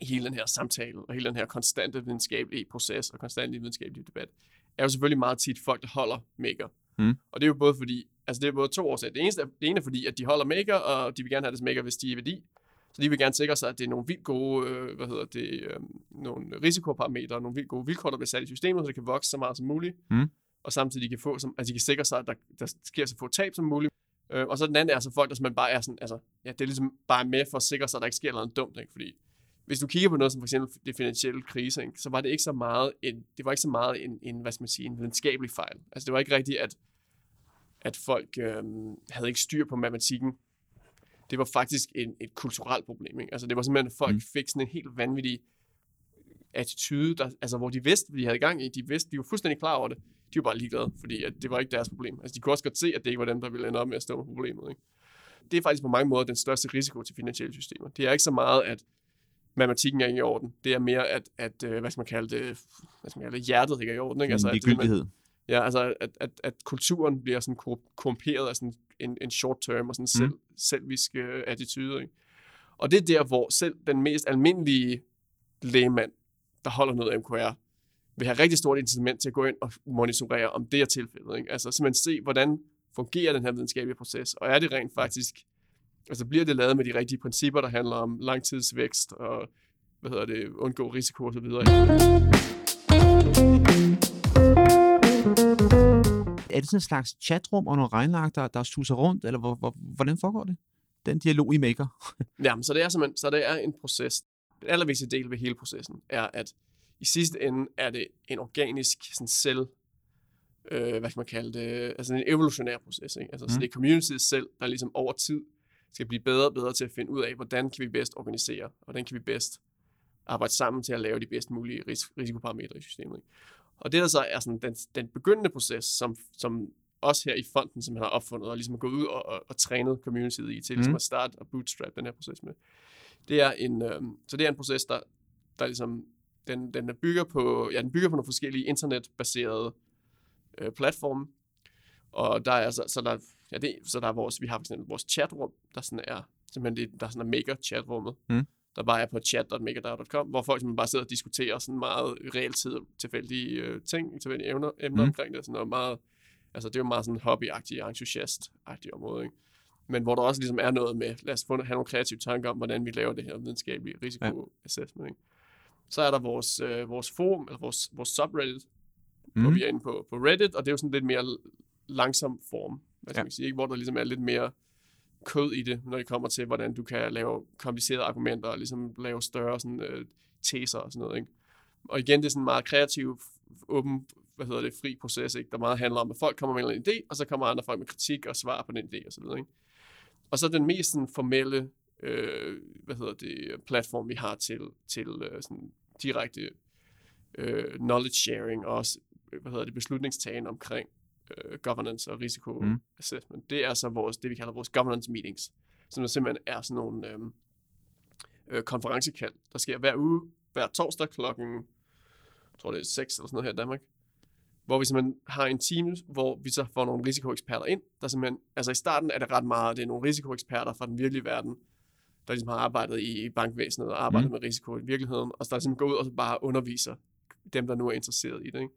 i hele den her samtale, og hele den her konstante videnskabelige proces, og konstante videnskabelige debat, er jo selvfølgelig meget tit folk, der holder maker. Mm. Og det er jo både fordi, altså det er både to årsager. Det, eneste, det ene er fordi, at de holder maker, og de vil gerne have deres maker, hvis de er værdi. Så de vil gerne sikre sig, at det er nogle vildt gode, øh, hvad hedder det, øh, nogle risikoparametre, nogle vildt gode vilkår, der bliver sat i systemet, så det kan vokse så meget som muligt. Mm. Og samtidig kan få, som, altså de kan sikre sig, at der, der sker så få tab som muligt. Øh, og så den anden er så folk, der simpelthen bare er sådan, altså, ja, det er ligesom bare med for at sikre sig, at der ikke sker noget dumt, ikke? Fordi hvis du kigger på noget som for eksempel det finansielle krise, ikke? så var det ikke så meget en, det var ikke så meget en, en, hvad skal man sige, en videnskabelig fejl. Altså det var ikke rigtigt, at, at folk øh, havde ikke styr på matematikken. Det var faktisk en, et kulturelt problem. Ikke? Altså det var simpelthen, at folk Mm. fik sådan en helt vanvittig attitude, der, altså hvor de vidste, hvad de havde gang i. De vidste, de var fuldstændig klar over det. De var bare ligeglade, fordi at det var ikke deres problem. Altså de kunne også godt se, at det ikke var dem, der ville ende op med at stå med problemet. Ikke? Det er faktisk på mange måder den største risiko til finansielle systemer. Det er ikke så meget, at matematikken er ikke i orden. Det er mere, at, at øh, hvad skal man kalde det, hvad skal man kalde det hjertet ikke er i orden. Ikke? Altså, at ligegyldighed. Ja, altså at, at, at kulturen bliver sådan korru- korrumperet af sådan en, en short term og sådan selv, Mm. selvisk øh, attitude. Ikke? Og det er der, hvor selv den mest almindelige lægemand, der holder noget MKR, vil have rigtig stort incitament til at gå ind og monitorere, om det er tilfældet. Ikke? Altså simpelthen se, hvordan fungerer den her videnskabelige proces, og er det rent faktisk, altså bliver det lavet med de rigtige principper, der handler om langtidsvækst og hvad hedder det, undgå risiko og så videre. Er det sådan en slags chatrum og noget regnark, der, der suser rundt, eller hvor, hvor, hvordan foregår det? Den dialog, I maker? Jamen, så det er simpelthen, så det er en proces. Den allervigtigste del ved hele processen er, at i sidste ende er det en organisk sådan selv, øh, hvad kan man kalde det, altså en evolutionær proces. Ikke? Altså, mm. Så det er communityet selv, der ligesom over tid skal blive bedre og bedre til at finde ud af, hvordan kan vi bedst organisere, og hvordan kan vi bedst arbejde sammen til at lave de bedst mulige ris- risikoparametre i systemet. Ikke? Og det der så er sådan den, den begyndende proces, som, som os her i fonden, som har opfundet og ligesom er gået ud og, og, og trænet communityet i til ligesom Mhm. at starte og bootstrap den her proces med. Det er en, øh, så det er en proces, der, der ligesom, den, den er bygger på, ja, den bygger på nogle forskellige internetbaserede øh, platforme. Og der er så, så der, ja, det, så der er vores, vi har for eksempel vores chatrum, der sådan er, simpelthen det, der sådan er maker chatrummet, Mm. Der bare er på chat.makerdao.com, hvor folk simpelthen bare sidder og diskuterer sådan meget realtid tilfældige øh, ting, tilfældige emner, emner Mm. omkring det, sådan noget meget, altså det er jo meget sådan hobbyagtigt, entusiast-agtigt område, ikke? Men hvor der også ligesom er noget med, lad os få, have nogle kreative tanker om, hvordan vi laver det her videnskabelige risikoassessment, ikke? Så er der vores, øh, vores forum, eller vores, vores subreddit, mm. hvor vi er inde på, på Reddit, og det er jo sådan lidt mere langsom form, hvad skal Ja. ja. man sige, ikke? hvor der ligesom er lidt mere kød i det, når det kommer til, hvordan du kan lave komplicerede argumenter, og ligesom lave større sådan, øh, teser og sådan noget. Ikke? Og igen, det er sådan en meget kreativ, åben, hvad hedder det, fri proces, ikke? der meget handler om, at folk kommer med en idé, og så kommer andre folk med kritik og svar på den idé og så videre. Ikke? Og så den mest sådan, formelle, øh, hvad hedder det, platform, vi har til, til øh, sådan direkte øh, knowledge sharing og også, hvad hedder det, beslutningstagen omkring øh, governance og risiko Mm. assessment. Det er så vores, det, vi kalder vores governance meetings, som der simpelthen er sådan nogle øh, øh, konferencekald, der sker hver uge, hver torsdag klokken, jeg tror det er 6 eller sådan noget her i Danmark, hvor vi simpelthen har en team, hvor vi så får nogle risikoeksperter ind, der simpelthen, altså i starten er det ret meget, det er nogle risikoeksperter fra den virkelige verden, der ligesom har arbejdet i, bankvæsenet og arbejdet Mm. med risiko i virkeligheden, og der simpelthen går ud og så bare underviser dem, der nu er interesseret i det. Ikke?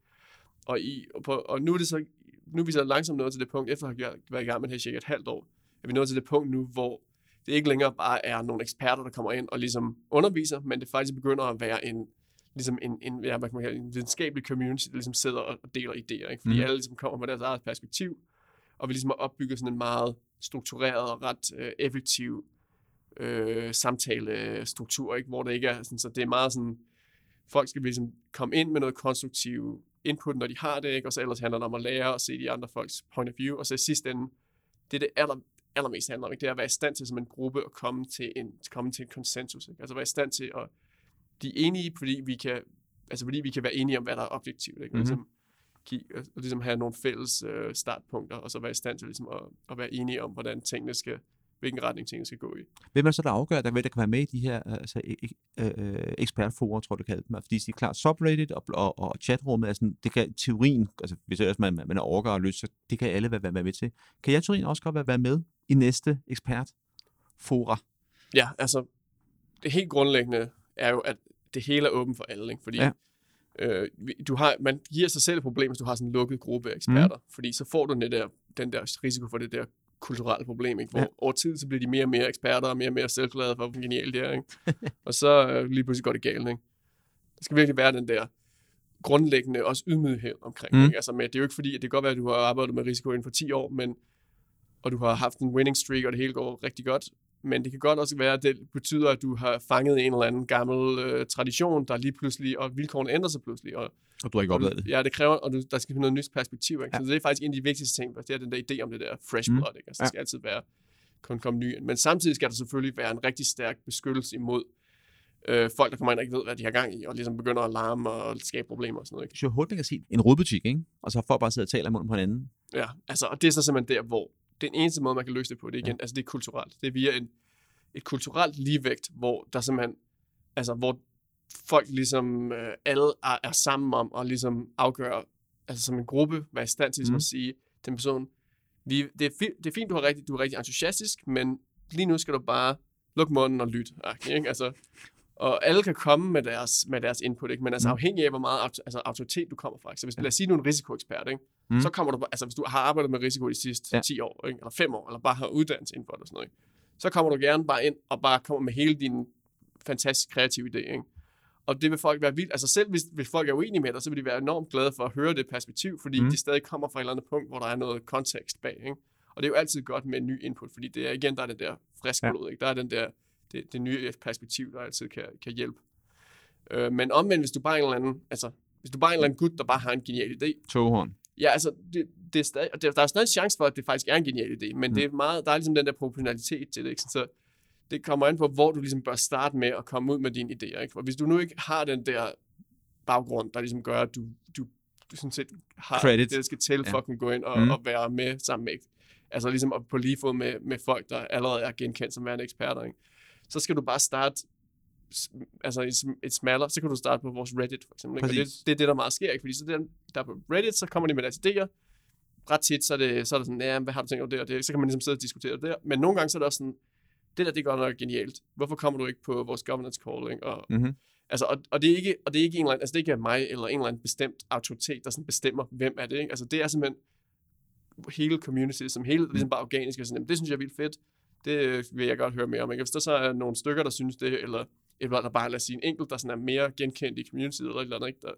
Og, i, og, på, og nu er det så, nu er vi så langsomt nået til det punkt, efter at have været i gang med det her cirka et halvt år, er vi nået til det punkt nu, hvor det ikke længere bare er nogle eksperter, der kommer ind og ligesom underviser, men det faktisk begynder at være en, ligesom en, en, ja, hvad kan man kalde, en videnskabelig community, der ligesom sidder og deler idéer, ikke? fordi mm. alle ligesom kommer med deres eget perspektiv, og vi ligesom har opbygget sådan en meget struktureret og ret øh, effektiv øh, samtalestruktur, ikke? hvor det ikke er sådan, så det er meget sådan, folk skal ligesom komme ind med noget konstruktiv input, når de har det, ikke? og så ellers handler det om at lære og se de andre folks point of view, og så i sidste ende, det er det aller, allermest handler om, ikke? det er at være i stand til som en gruppe at komme til en, komme til en konsensus, ikke? altså være i stand til at blive enige, fordi vi kan, altså fordi vi kan være enige om, hvad der er objektivt, ikke? Mhm. Mm-hmm. Ligesom, give, og ligesom have nogle fælles øh, startpunkter, og så være i stand til ligesom at, at være enige om, hvordan tingene skal, hvilken retning tingene skal gå i. Hvem er det så, der afgør, der, der kan være med i de her altså, e- e- øh, ekspertforer, tror du kalder dem? Fordi de er klart subreddit og, og, og chatrummet, sådan, det kan teorien, altså hvis ellers man, man er overgår og løs, så det kan alle være, være, med til. Kan jeg teorien også godt være, med i næste ekspertfora? Ja, altså, det helt grundlæggende er jo, at det hele er åbent for alle, ikke? fordi Ja. øh, du har, man giver sig selv et problem, hvis du har sådan en lukket gruppe af eksperter, mm. fordi så får du den der, den der risiko for det der kulturelle problem, ikke? hvor Ja. over tid så bliver de mere og mere eksperter, og mere og mere selvglade for, hvor genialt det er, ikke? og så øh, lige pludselig går det galt. Ikke? Der skal virkelig være den der grundlæggende også ydmyghed omkring. Mm. Ikke? Altså med, det er jo ikke fordi, at det kan godt være, at du har arbejdet med risiko inden for 10 år, men, og du har haft en winning streak, og det hele går rigtig godt, men det kan godt også være, at det betyder, at du har fanget en eller anden gammel øh, tradition, der lige pludselig, og vilkårene ændrer sig pludselig. Og, Og du har ikke oplevet det? Ja, det kræver, og du, der skal finde noget nyt perspektiv. Ikke? Ja. Så det er faktisk en af de vigtigste ting, det er den der idé om det der fresh Mm. blood. Ikke? Altså, Ja. der skal altid være, kun komme ny. Men samtidig skal der selvfølgelig være en rigtig stærk beskyttelse imod øh, folk, der kommer ind og ikke ved, hvad de har gang i, og ligesom begynder at larme og skabe problemer og sådan noget. Ikke? Hurtigt kan sige, en rodbutik, ikke? Og så har folk bare siddet og taler munden på hinanden. Ja, altså, og det er så simpelthen der, hvor den eneste måde, man kan løse det på, det er igen, ja. altså det er kulturelt. Det er via en, et kulturelt ligevægt, hvor der simpelthen, altså hvor folk ligesom øh, alle er, er sammen om at ligesom afgøre, altså som en gruppe, være i stand til mm. Mhm. at sige til en person, vi, det, er fi, det er fint, du, har rigtig, du er rigtig entusiastisk, men lige nu skal du bare lukke munden og lytte. Ikke? Altså, og alle kan komme med deres, med deres input, ikke? men altså Mm. afhængig af, hvor meget auto, altså, autoritet du kommer fra. Så hvis, Ja. lad os sige, du er en risikoekspert, ikke? Mm. så kommer du, altså hvis du har arbejdet med risiko de sidste ja. 10 år, ikke? eller 5 år, eller bare har uddannelse inden for det og sådan noget, ikke? så kommer du gerne bare ind og bare kommer med hele din fantastisk kreative idé. Ikke? Og det vil folk være vildt. Altså selv hvis, hvis folk er uenige med dig, så vil de være enormt glade for at høre det perspektiv, fordi Mm. mm. de stadig kommer fra et eller andet punkt, hvor der er noget kontekst bag. Ikke? Og det er jo altid godt med en ny input, fordi det er igen, der er den der frisk Ja. blod, ikke? Der er den der, det, det nye perspektiv, der altid kan, kan hjælpe. Øh, men omvendt, hvis du bare er en eller anden, altså, hvis du bare er en eller anden gut, der bare har en genial idé, Toghorn. Ja, altså, det, det er stadig, og der, er stadig en chance for, at det faktisk er en genial idé, men mm. det er meget, der er ligesom den der proportionalitet til det, ikke? Så det kommer an på, hvor du ligesom bør starte med at komme ud med dine idéer, ikke? For hvis du nu ikke har den der baggrund, der ligesom gør, at du, du, du sådan set har Credit. det, der skal til Ja. for at kunne gå ind og, Mm. og være med sammen med, altså ligesom på lige fod med, med folk, der allerede er genkendt som værende eksperter, ikke? Så skal du bare starte altså et, et smaller, så kan du starte på vores Reddit for eksempel. Ikke? Og det, det er det, der meget sker, ikke? Fordi så der, der på Reddit, så kommer de med deres idéer. Ret tit, så er det, så er det sådan, ja, hvad har du tænkt over det og det? Så kan man ligesom sidde og diskutere det der. Men nogle gange, så er det også sådan, det der, det er godt nok genialt. Hvorfor kommer du ikke på vores governance call? Ikke? Og, Mm-hmm. altså, og, og, det er ikke, og det er ikke en eller anden, altså det er ikke mig eller en eller anden bestemt autoritet, der sådan bestemmer, hvem er det. Ikke? Altså det er simpelthen hele community, som hele, ligesom bare organisk, og sådan, det synes jeg er vildt fedt. Det vil jeg godt høre mere om. Ikke? Hvis der så er nogle stykker, der synes det, eller eller der bare, lad os sige, en enkelt, der sådan er mere genkendt i community, eller et eller andet, ikke? Der,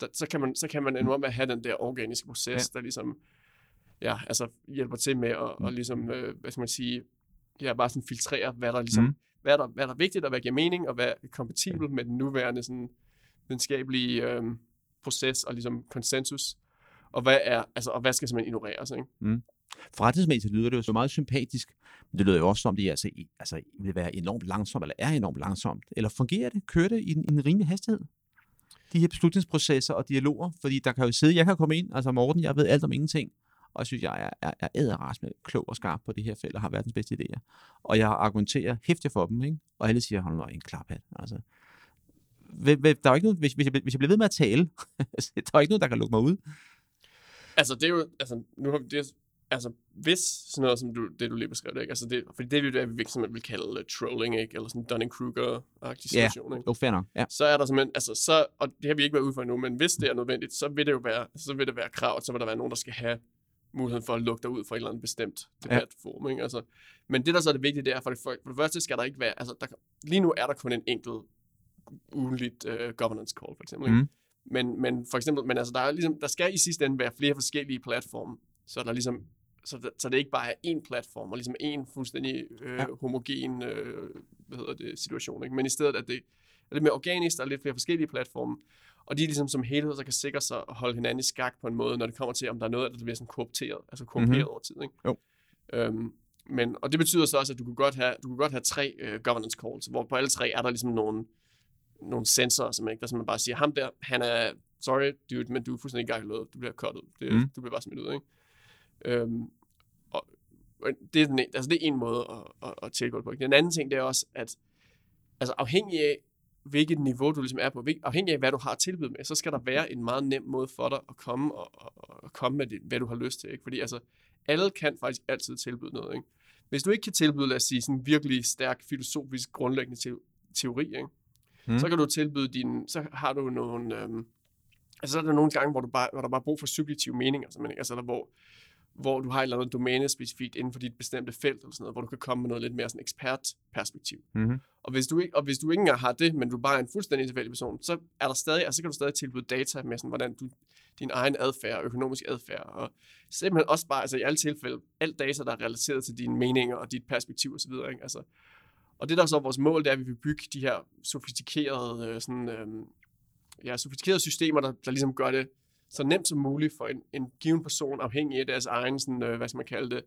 der, så, kan man, så kan man ende med at have den der organiske proces, ja. der ligesom ja, altså hjælper til med at, Mm. og ligesom, øh, hvad skal man sige, ja, bare sådan filtrere, hvad der ligesom, Mm. mm. hvad, der, hvad der er vigtigt, og hvad giver mening, og hvad er kompatibelt med den nuværende sådan, videnskabelige øh, proces og ligesom konsensus, og hvad er, altså, og hvad skal simpelthen ignoreres, ikke? Forretningsmæssigt lyder det jo så meget sympatisk, men det lyder jo også som, det altså, altså, vil være enormt langsomt, eller er enormt langsomt. Eller fungerer det? Kører det i en, en rimelig hastighed? De her beslutningsprocesser og dialoger, fordi der kan jo sidde, jeg kan komme ind, altså Morten, jeg ved alt om ingenting, og synes, jeg er, er, er æderras med klog og skarp på det her felt, og har verdens bedste idéer. Og jeg argumenterer hæftigt for dem, ikke? og alle siger, hold nu en klaphat. Altså, der er jo ikke noget, hvis, hvis, jeg, hvis jeg bliver ved med at tale, der er ikke noget, der kan lukke mig ud. Altså, det er jo, altså, nu har vi det, altså, hvis sådan noget som du, det, du lige beskrev, det, ikke? Altså, det, fordi det er jo det, vi simpelthen vil kalde uh, trolling, ikke? Eller sådan Dunning-Kruger-agtig Ja. situation, ikke? Jo, fair nok. Ja. så er der simpelthen, altså så, og det har vi ikke været ude for endnu, men hvis det er nødvendigt, så vil det jo være, så vil det være krav, så vil der være nogen, der skal have muligheden for at lukke dig ud fra et eller andet bestemt debatforum, ikke? Altså, men det, der så er det vigtige, det er, for det, for, for det første skal der ikke være, altså der, lige nu er der kun en enkelt ugenligt uh, governance call, for eksempel, ikke? Mhm. Men, men for eksempel, men altså, der, er ligesom, der skal i sidste ende være flere forskellige platforme, så der ligesom, så, det, så det ikke bare er én platform, og ligesom én fuldstændig øh, Ja. ja. homogen øh, hvad hedder det, situation, ikke? men i stedet at det er lidt mere organisk, der er lidt flere forskellige platforme, og de ligesom som helhed så kan sikre sig at holde hinanden i skak på en måde, når det kommer til, om der er noget, der bliver sådan korrupteret, altså korrumperet Mhm. mm-hmm. over tid. Ikke? Jo. Øhm, men, og det betyder så også, at du kunne godt have, du kunne godt have tre øh, governance calls, hvor på alle tre er der ligesom nogle, nogle sensorer, som ikke, der simpelthen bare siger, ham der, han er, sorry dude, men du er fuldstændig gakkelød, du bliver cuttet, det, Mm. du bliver bare smidt ud, ikke? Øhm, og, og det, er den, altså det er en måde at, at, at tilgå det på. Den anden ting, det er også, at altså afhængig af, hvilket niveau du ligesom er på, afhængig af, hvad du har tilbydet med, så skal der være en meget nem måde for dig at komme og, og, og komme med det, hvad du har lyst til. Ikke? Fordi altså, alle kan faktisk altid tilbyde noget. Ikke? Hvis du ikke kan tilbyde, lad os sige, sådan en virkelig stærk filosofisk grundlæggende te- teori, ikke? Mm. Så kan du tilbyde din, så har du nogle, øhm, altså så er der nogle gange, hvor, du bare, hvor der bare er brug for subjektive meninger, simpelthen, ikke? altså der, hvor, hvor du har et eller andet domæne specifikt inden for dit bestemte felt, eller sådan noget, hvor du kan komme med noget lidt mere sådan ekspertperspektiv. Mm-hmm. Og hvis, du ikke, og hvis du ikke engang har det, men du bare er en fuldstændig tilfældig person, så er der stadig, altså, så kan du stadig tilbyde data med, sådan, hvordan du, din egen adfærd, økonomisk adfærd, og simpelthen også bare, altså i alle tilfælde, alt data, der er relateret til dine meninger og dit perspektiv osv., ikke? Altså, og det der er så er vores mål, det er, at vi vil bygge de her sofistikerede, øh, sådan, øh, ja, sofistikerede systemer, der, der ligesom gør det så nemt som muligt for en, en given person, afhængig af deres egen, sådan, øh, hvad skal man kalde det,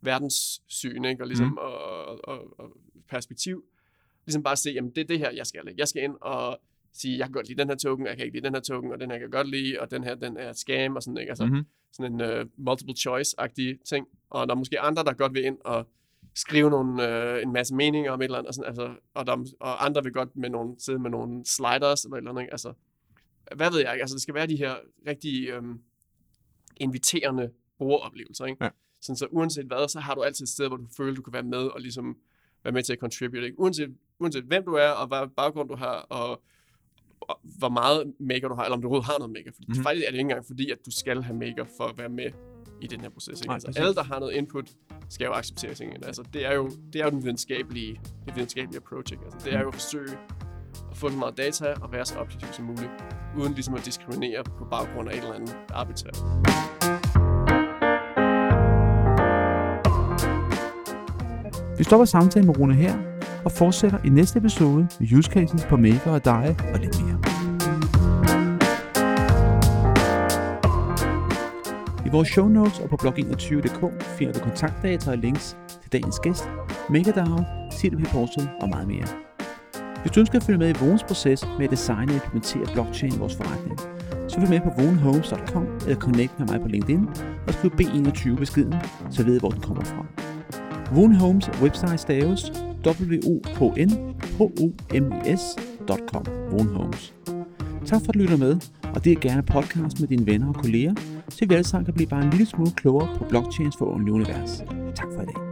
verdenssyn, ikke? Og, ligesom, mm. og, og, og, og perspektiv. Ligesom bare se, jamen det er det her, jeg skal. ikke? Jeg skal ind og sige, jeg kan godt lide den her token, jeg kan ikke lide den her token, og den her kan jeg godt lide, og den her, den er scam, og sådan, ikke? Altså, Mm-hmm. sådan en uh, multiple choice-agtig ting. Og der er måske andre, der godt vil ind og skrive nogle, uh, en masse meninger om et eller andet, og, sådan, altså, og, der, og andre vil godt med nogle, sidde med nogle sliders eller et eller andet. ikke? Altså, hvad ved jeg? Altså, det skal være de her rigtige, øhm, inviterende brugeroplevelser. Ikke? Ja. Sådan, så uanset hvad, så har du altid et sted, hvor du føler, du kan være med og ligesom være med til at contribute. Ikke? Uanset, uanset hvem du er, og hvad baggrund du har, og, og hvor meget maker du har, eller om du overhovedet har noget maker. Fordi Mhm. mm-hmm. faktisk er det ikke engang fordi, at du skal have maker for at være med i den her proces. Ikke? Nej, altså, alle, der har noget input, skal jo acceptere tingene. Altså, det er jo, det er jo den videnskabelige, det videnskabelige approach. Ikke? Altså, det er jo at forsøge at få så meget data og være så objektiv som muligt, uden ligesom at diskriminere på baggrund af et eller andet arbitrært. Vi stopper samtalen med Rune her, og fortsætter i næste episode med use cases på Maker og dig og lidt mere. I vores show notes og på blog21.dk finder du kontaktdata og links til dagens gæst, MakerDAO, CWP Portal og meget mere. Hvis du ønsker at følge med i Vogens proces med at designe og implementere blockchain i vores forretning, så følg med på vogenhomes.com eller connect med mig på LinkedIn og skriv B21 beskeden, så ved jeg, hvor den kommer fra. Vogen Homes website staves w o h n h o m e s.com. Woon Homes. Tak for at lytte med, og det er gerne podcast med dine venner og kolleger, så vi alle sammen kan blive bare en lille smule klogere på blockchains forunderlige univers. Tak for i dag.